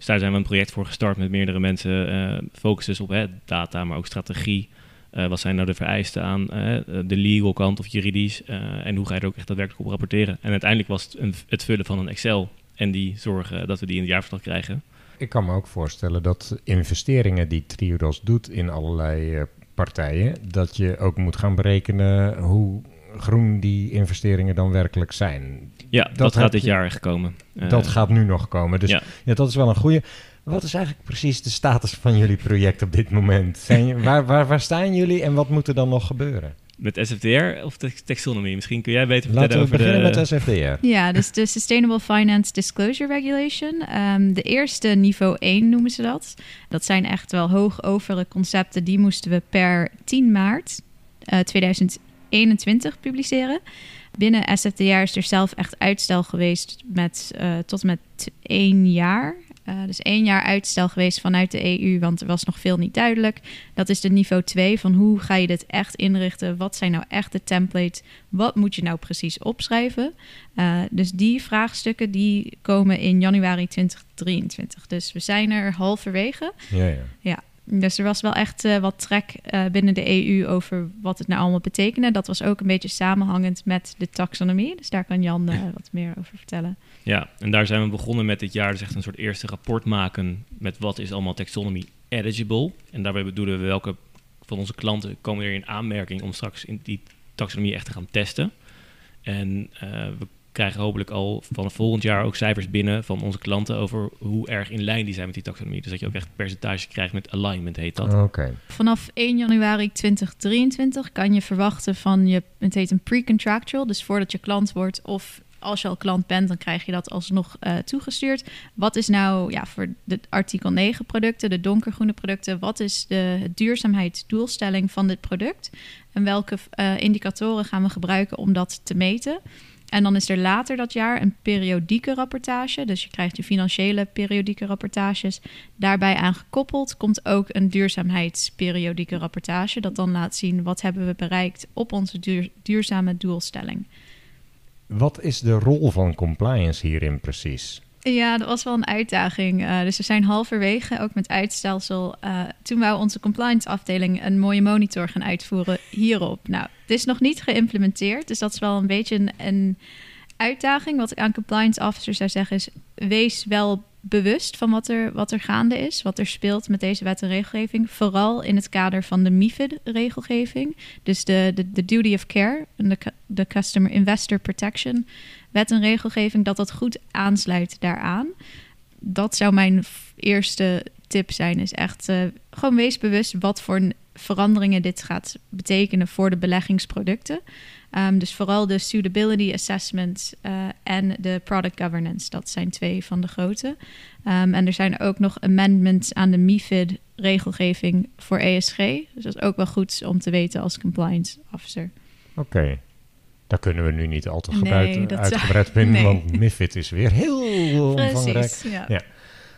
Dus daar zijn we een project voor gestart met meerdere mensen. Uh, focussen dus op hè, data, maar ook strategie. Uh, wat zijn nou de vereisten aan uh, de legal kant of juridisch? en hoe ga je er ook echt daadwerkelijk op rapporteren? En uiteindelijk was het het vullen van een Excel en die zorgen dat we die in het jaarverslag krijgen. Ik kan me ook voorstellen dat investeringen die Triodos doet in allerlei partijen, dat je ook moet gaan berekenen hoe groen die investeringen dan werkelijk zijn. Ja, dat, dat gaat dit je, jaar echt komen. Dat uh, gaat nu nog komen. Dus ja. ja. dat is wel een goede. Wat is eigenlijk precies de status van jullie project op dit moment? Zijn, waar, waar, waar staan jullie en wat moet er dan nog gebeuren? Met SFDR of de taxonomie? Misschien kun jij beter vertellen Laten we over beginnen de... met SFDR. Ja, dus de Sustainable Finance Disclosure Regulation. Um, de eerste niveau 1 noemen ze dat. Dat zijn echt wel hoogovere concepten. Die moesten we per 10 maart uh, 2021 publiceren. Binnen SFDR is er zelf echt uitstel geweest met uh, tot met één jaar. Uh, dus één jaar uitstel geweest vanuit de EU, want er was nog veel niet duidelijk. Dat is de niveau 2 van hoe ga je dit echt inrichten? Wat zijn nou echt de templates? Wat moet je nou precies opschrijven? Uh, dus die vraagstukken die komen in januari 2023. Dus we zijn er halverwege. Ja, ja. ja. Dus er was wel echt uh, wat trek uh, binnen de EU over wat het nou allemaal betekende. Dat was ook een beetje samenhangend met de taxonomie. Dus daar kan Jan uh, wat meer over vertellen. Ja, en daar zijn we begonnen met dit jaar dus echt een soort eerste rapport maken met wat is allemaal taxonomie eligible. En daarbij bedoelen we welke van onze klanten komen er in aanmerking om straks in die taxonomie echt te gaan testen. En we krijgen hopelijk al van volgend jaar ook cijfers binnen van onze klanten over hoe erg in lijn die zijn met die taxonomie. Dus dat je ook echt percentage krijgt met alignment, heet dat. Okay. Vanaf 1 januari 2023 kan je verwachten van je, het heet een pre-contractual, dus voordat je klant wordt of als je al klant bent, dan krijg je dat alsnog uh, toegestuurd. Wat is nou ja, voor de artikel 9 producten, de donkergroene producten, wat is de duurzaamheidsdoelstelling van dit product? En welke uh, indicatoren gaan we gebruiken om dat te meten? En dan is er later dat jaar een periodieke rapportage. Dus je krijgt je financiële periodieke rapportages. Daarbij aangekoppeld komt ook een duurzaamheidsperiodieke rapportage. Dat dan laat zien wat hebben we bereikt op onze duur, duurzame doelstelling. Wat is de rol van compliance hierin precies? Ja, dat was wel een uitdaging. Uh, dus we zijn halverwege, ook met uitstelsel. Uh, toen wou onze compliance afdeling een mooie monitor gaan uitvoeren hierop. Nou, het is nog niet geïmplementeerd, dus dat is wel een beetje een, een uitdaging. Wat ik aan compliance officers zou zeggen is, wees wel bewust van wat er, wat er gaande is, wat er speelt met deze wet en regelgeving. Vooral in het kader van de MIFID-regelgeving. Dus de, de, de duty of care en de, de Customer Investor Protection wet en regelgeving, dat dat goed aansluit daaraan. Dat zou mijn eerste tip zijn, is echt uh, gewoon wees bewust wat voor veranderingen dit gaat betekenen voor de beleggingsproducten. Um, dus vooral de suitability assessment uh, en de product governance. Dat zijn twee van de grote. Um, en er zijn ook nog amendments aan de MIFID-regelgeving voor ESG. Dus dat is ook wel goed om te weten als compliance officer. Oké. Daar kunnen we nu niet al te nee, uitgebreid nee. want MIFID is weer heel omvangrijk. Ja. ja.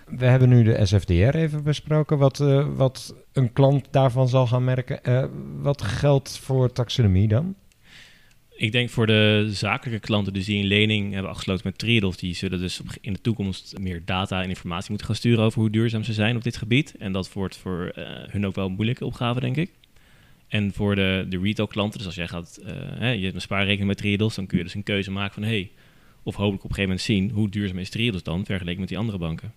We hebben nu de SFDR even besproken, wat, uh, wat een klant daarvan zal gaan merken. Uh, wat geldt voor taxonomie dan? Ik denk voor de zakelijke klanten, dus die een lening hebben afgesloten met Triodos, die zullen dus in de toekomst meer data en informatie moeten gaan sturen over hoe duurzaam ze zijn op dit gebied. En dat wordt voor uh, hun ook wel een moeilijke opgave, denk ik. En voor de, de retail klanten, dus als jij gaat, uh, hè, je hebt een spaarrekening met Triodos, dan kun je dus een keuze maken van, hey, of hopelijk op een gegeven moment zien, hoe duurzaam is Triodos dan vergeleken met die andere banken.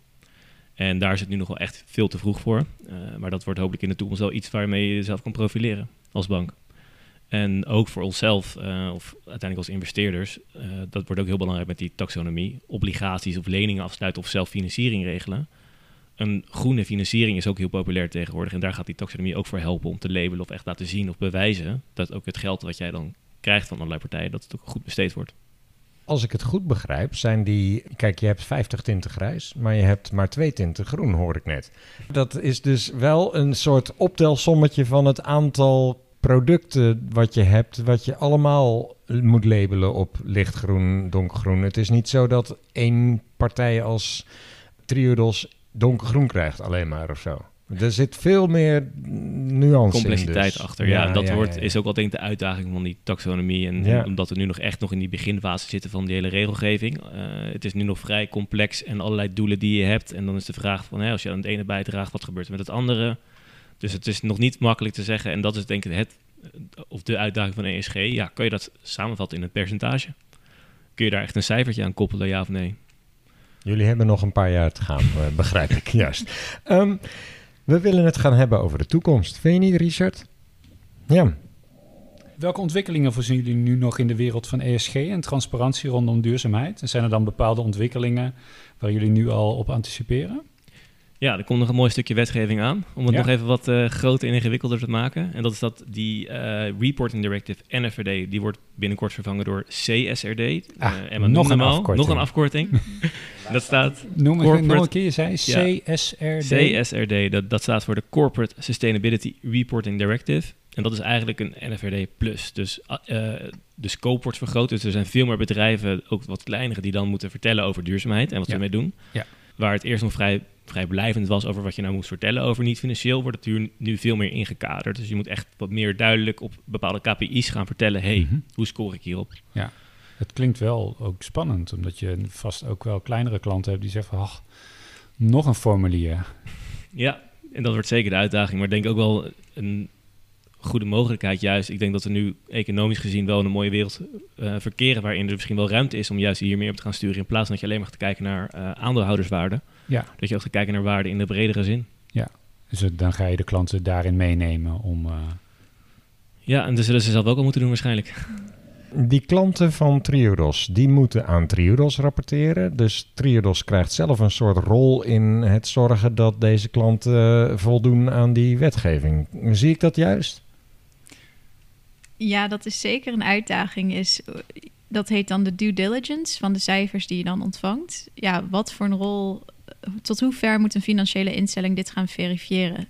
En daar is het nu nog wel echt veel te vroeg voor. Uh, maar dat wordt hopelijk in de toekomst wel iets waarmee je jezelf kan profileren als bank. En ook voor onszelf, uh, of uiteindelijk als investeerders, dat wordt ook heel belangrijk met die taxonomie. Obligaties of leningen afsluiten of zelf financiering regelen. Een groene financiering is ook heel populair tegenwoordig. En daar gaat die taxonomie ook voor helpen om te labelen of echt laten zien of bewijzen dat ook het geld wat jij dan krijgt van allerlei partijen, dat het ook goed besteed wordt. Als ik het goed begrijp, zijn die. Kijk, je hebt 50 tinten grijs, maar je hebt maar twee tinten groen, hoor ik net. Dat is dus wel een soort optelsommetje van het aantal producten wat je hebt, wat je allemaal moet labelen op lichtgroen, donkergroen. Het is niet zo dat één partij als Triodos donkergroen krijgt, alleen maar of zo. Er zit veel meer nuance complexiteit in dus. achter. Ja, dat ja, wordt, ja. is ook wel denk ik de uitdaging van die taxonomie. En omdat we nu nog echt nog in die beginfase zitten van die hele regelgeving. Eh, het is nu nog vrij complex en allerlei doelen die je hebt. En dan is de vraag van, als je aan het ene bijdraagt, wat gebeurt er met het andere? Dus het is nog niet makkelijk te zeggen. En dat is denk ik het, of de uitdaging van ESG. Ja, kan je dat samenvatten in een percentage? Kun je daar echt een cijfertje aan koppelen, ja of nee? Jullie hebben nog een paar jaar te gaan, eh, begrijp ik juist. Ehm, we willen het gaan hebben over de toekomst. Vind je niet, Richard? Ja, Welke ontwikkelingen voorzien jullie nu nog in de wereld van ESG en transparantie rondom duurzaamheid? En zijn er dan bepaalde ontwikkelingen waar jullie nu al op anticiperen? Ja, er komt nog een mooi stukje wetgeving aan. Om het Ja. nog even wat eh, groter en ingewikkelder te maken. En dat is dat die eh, Reporting Directive NFRD, die wordt binnenkort vervangen door CSRD. Ah, Eh, Emma nog een afkorting. Nog een afkorting. dat staat Noem het nog een keer, je zei CSRD. CSRD. Dat, dat staat voor de Corporate Sustainability Reporting Directive. En dat is eigenlijk een NFRD plus. Dus eh, de scope wordt vergroot. Dus er zijn veel meer bedrijven, ook wat kleinere, die dan moeten vertellen over duurzaamheid en wat Ja. ze ermee doen. Ja. Waar het eerst nog vrij, vrij blijvend was over wat je nou moest vertellen over niet financieel, wordt het nu, veel meer ingekaderd. Dus je moet echt wat meer duidelijk op bepaalde KPI's gaan vertellen. hey, Mhm. hoe score ik hierop? Het klinkt wel ook spannend, omdat je vast ook wel kleinere klanten hebt die zeggen van, ach, nog een formulier. Ja, en dat wordt zeker de uitdaging. Maar ik denk ook wel een goede mogelijkheid juist. Ik denk dat we nu economisch gezien wel in een mooie wereld eh, verkeren... waarin er misschien wel ruimte is om juist hier meer op te gaan sturen... in plaats van dat je alleen maar gaat kijken naar eh, aandeelhouderswaarde. Ja, Dat je ook gaat kijken naar waarde in de bredere zin. dus het- dan ga je de klanten daarin meenemen om... eh, Ja, en dat zullen ze zelf ook al moeten doen waarschijnlijk. Die klanten van Triodos, die moeten aan Triodos rapporteren. Dus Triodos krijgt zelf een soort rol in het zorgen dat deze klanten eh, voldoen aan die wetgeving. Zie ik dat juist? Ja, dat is zeker een uitdaging. Is, dat heet dan de due diligence van de cijfers die je dan ontvangt. Ja, wat voor een rol, tot hoe ver moet een financiële instelling dit gaan verifiëren?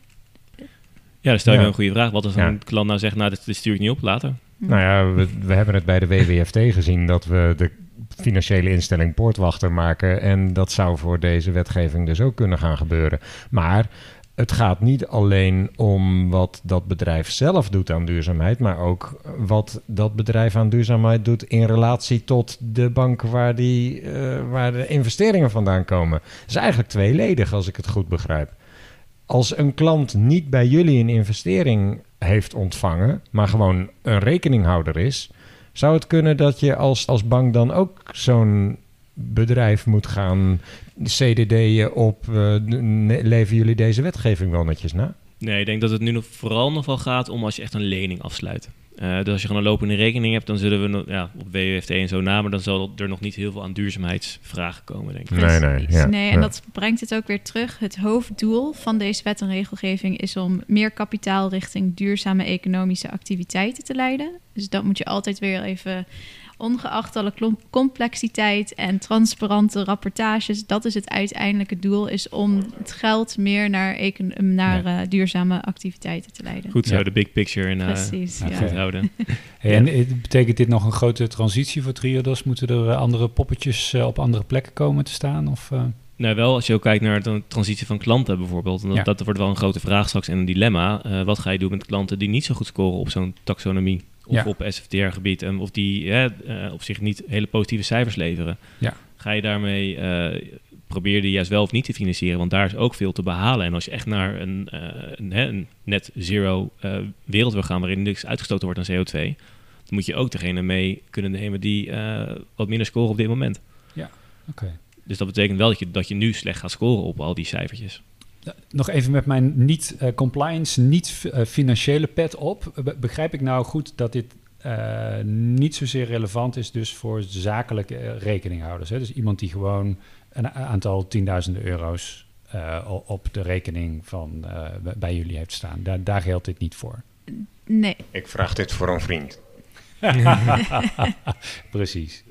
Ja, dan stel je Ja. een goede vraag. Wat als Ja. een klant nou zegt, nou, dit, dit stuur ik niet op, later. Nou ja, we, we hebben het bij de WWFT gezien dat we de financiële instelling poortwachter maken. En dat zou voor deze wetgeving dus ook kunnen gaan gebeuren. Maar het gaat niet alleen om wat dat bedrijf zelf doet aan duurzaamheid, maar ook wat dat bedrijf aan duurzaamheid doet in relatie tot de bank waar, die, eh, waar de investeringen vandaan komen. Het is eigenlijk tweeledig als ik het goed begrijp. Als een klant niet bij jullie een investering heeft ontvangen, maar gewoon een rekeninghouder is, zou het kunnen dat je als, als bank dan ook zo'n bedrijf moet gaan CDD'en op, eh, ne- leven jullie deze wetgeving wel netjes na? Nee, ik denk dat het nu nog vooral nog wel gaat om als je echt een lening afsluit. Eh, dus als je gewoon een lopende rekening hebt, dan zullen we ja, op WWFT en zo na, maar dan zal er nog niet heel veel aan duurzaamheidsvragen komen, denk ik. Nee, nee, ja, nee, en ja. dat brengt het ook weer terug. Het hoofddoel van deze wet en regelgeving is om meer kapitaal richting duurzame economische activiteiten te leiden. Dus dat moet je altijd weer even, ongeacht alle complexiteit en transparante rapportages, dat is het uiteindelijke doel, is om het geld meer naar, econ- naar eh, duurzame activiteiten te leiden. Goed zo, Ja. de big picture in, eh Precies, ja. goed houden. Hey, En betekent dit nog een grote transitie voor Triodos? Moeten er eh, andere poppetjes op andere plekken komen te staan? Of, eh, Nou, wel als je ook kijkt naar de transitie van klanten bijvoorbeeld. En dat, Ja. dat wordt wel een grote vraag straks en een dilemma. Eh, wat ga je doen met klanten die niet zo goed scoren op zo'n taxonomie of Ja. op SFTR-gebied? En of die eh, op zich niet hele positieve cijfers leveren. Ja. Ga je daarmee, eh, probeer die juist wel of niet te financieren? Want daar is ook veel te behalen. En als je echt naar een, eh, een, net zero wereld wil gaan waarin niks uitgestoten wordt aan CO2... dan moet je ook degene mee kunnen nemen die wat minder scoren op dit moment. Oké. Dus dat betekent wel dat je, dat je nu slecht gaat scoren op al die cijfertjes. Eh, Nog even met mijn niet-compliance, niet-financiële pet op. Be- begrijp ik nou goed dat dit eh, niet zozeer relevant is dus voor zakelijke eh, rekeninghouders? Hè? Dus iemand die gewoon een aantal tienduizenden euro's eh, op de rekening van eh, bij jullie heeft staan. Daar, daar geldt dit niet voor. Nee, Ik vraag dit voor een vriend. Precies.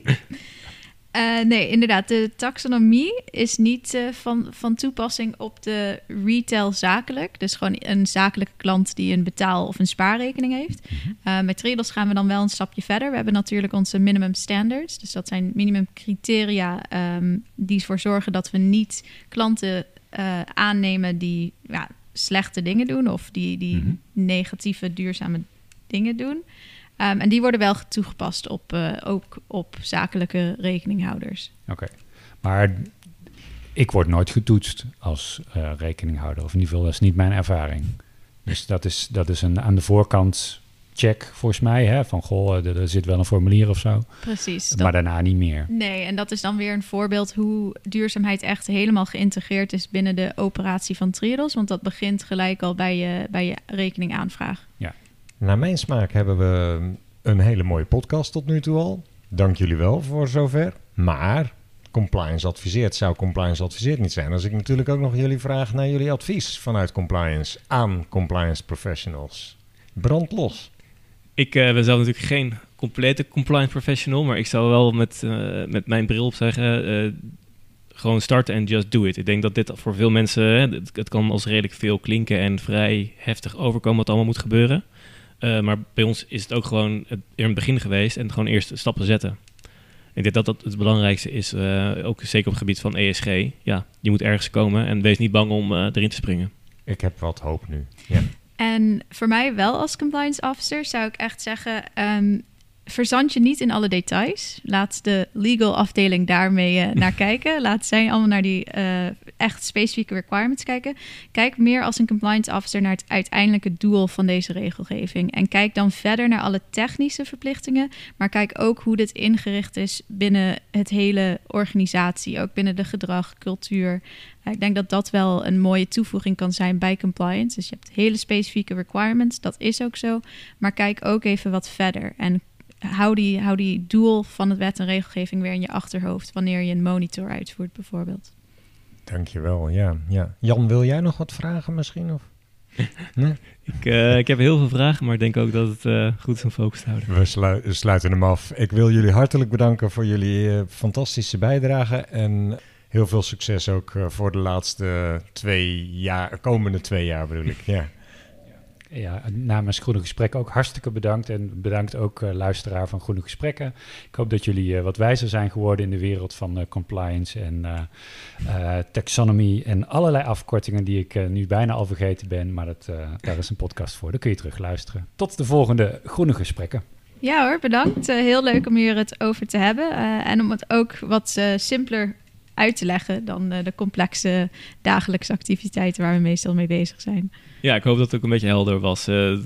Eh, nee, inderdaad. De taxonomie is niet eh, van, van toepassing op de retail zakelijk. Dus gewoon een zakelijke klant die een betaal- of een spaarrekening heeft. Eh, met Triodos gaan we dan wel een stapje verder. We hebben natuurlijk onze minimum standards. Dus dat zijn minimum criteria ehm, die ervoor zorgen dat we niet klanten aannemen die ja, slechte dingen doen of die, die Mhm. negatieve duurzame dingen doen. Ehm, en die worden wel toegepast op, eh, ook op zakelijke rekeninghouders. Oké. Maar ik word nooit getoetst als eh, rekeninghouder. Of in ieder geval, dat is niet mijn ervaring. Dus dat is, dat is een aan de voorkant check volgens mij. Hè, van goh, er, er zit wel een formulier of zo. Precies. Maar daarna niet meer. Nee, en dat is dan weer een voorbeeld hoe duurzaamheid echt helemaal geïntegreerd is binnen de operatie van Triodos. Want dat begint gelijk al bij je, bij je rekeningaanvraag. Naar mijn smaak hebben we een hele mooie podcast tot nu toe al. Dank jullie wel voor zover. Maar compliance adviseert zou compliance adviseert niet zijn. Als ik natuurlijk ook nog jullie vraag naar jullie advies vanuit compliance aan compliance professionals. Brand los. Ik eh, ben zelf natuurlijk geen complete compliance professional, maar ik zou wel met, eh, met mijn bril op zeggen, eh, gewoon starten en just do it. Ik denk dat dit voor veel mensen, het kan als redelijk veel klinken en vrij heftig overkomen wat allemaal moet gebeuren. Eh, maar bij ons is het ook gewoon het, in het begin geweest en gewoon eerst stappen zetten. Ik denk dat dat het belangrijkste is, eh, ook zeker op het gebied van ESG. Ja, je moet ergens komen en wees niet bang om eh, erin te springen. Ik heb wat hoop nu. Ja. En voor mij wel als compliance officer zou ik echt zeggen... ehm, verzand je niet in alle details. Laat de legal afdeling daarmee eh, naar kijken. Laat zij allemaal naar die eh, echt specifieke requirements kijken. Kijk meer als een compliance officer naar het uiteindelijke doel van deze regelgeving. En kijk dan verder naar alle technische verplichtingen. Maar kijk ook hoe dit ingericht is binnen het hele organisatie. Ook binnen de gedrag, cultuur. Uh, ik denk dat dat wel een mooie toevoeging kan zijn bij compliance. Dus je hebt hele specifieke requirements, dat is ook zo. Maar kijk ook even wat verder. En hou die, hou die doel van het wet en regelgeving weer in je achterhoofd... wanneer je een monitor uitvoert bijvoorbeeld. Dankjewel, ja, ja. Jan, wil jij nog wat vragen misschien? Of? Nee? Ik, eh, ik heb heel veel vragen, maar ik denk ook dat het eh, goed is om focus te houden. We slu- sluiten hem af. Ik wil jullie hartelijk bedanken voor jullie eh, fantastische bijdrage. En heel veel succes ook voor de laatste twee jaar, komende twee jaar bedoel ik. Ja. Ja, namens Groene Gesprekken ook hartstikke bedankt. En bedankt ook eh, luisteraar van Groene Gesprekken. Ik hoop dat jullie eh, wat wijzer zijn geworden in de wereld van eh, compliance en taxonomy en allerlei afkortingen die ik nu bijna al vergeten ben. Maar dat, daar is een podcast voor, daar kun je terug luisteren. Tot de volgende Groene Gesprekken. Ja hoor, bedankt. Heel leuk om hier het over te hebben. En om het ook wat simpeler uit te leggen... dan eh, de complexe dagelijkse activiteiten waar we meestal mee bezig zijn. Ja, ik hoop dat het ook een beetje helder was. Eh,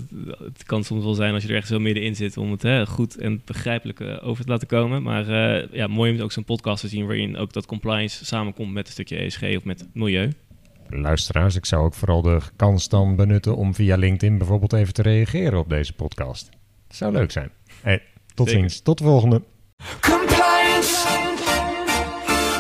het kan soms wel zijn als je er echt zo middenin zit om het hè, goed en begrijpelijk eh, over te laten komen. Maar eh, ja, mooi om ook zo'n podcast te zien waarin ook dat compliance samenkomt met een stukje ESG of met milieu. Luisteraars, ik zou ook vooral de kans dan benutten om via LinkedIn bijvoorbeeld even te reageren op deze podcast. Dat zou leuk zijn. Hey, tot Zeker. ziens. Tot de volgende.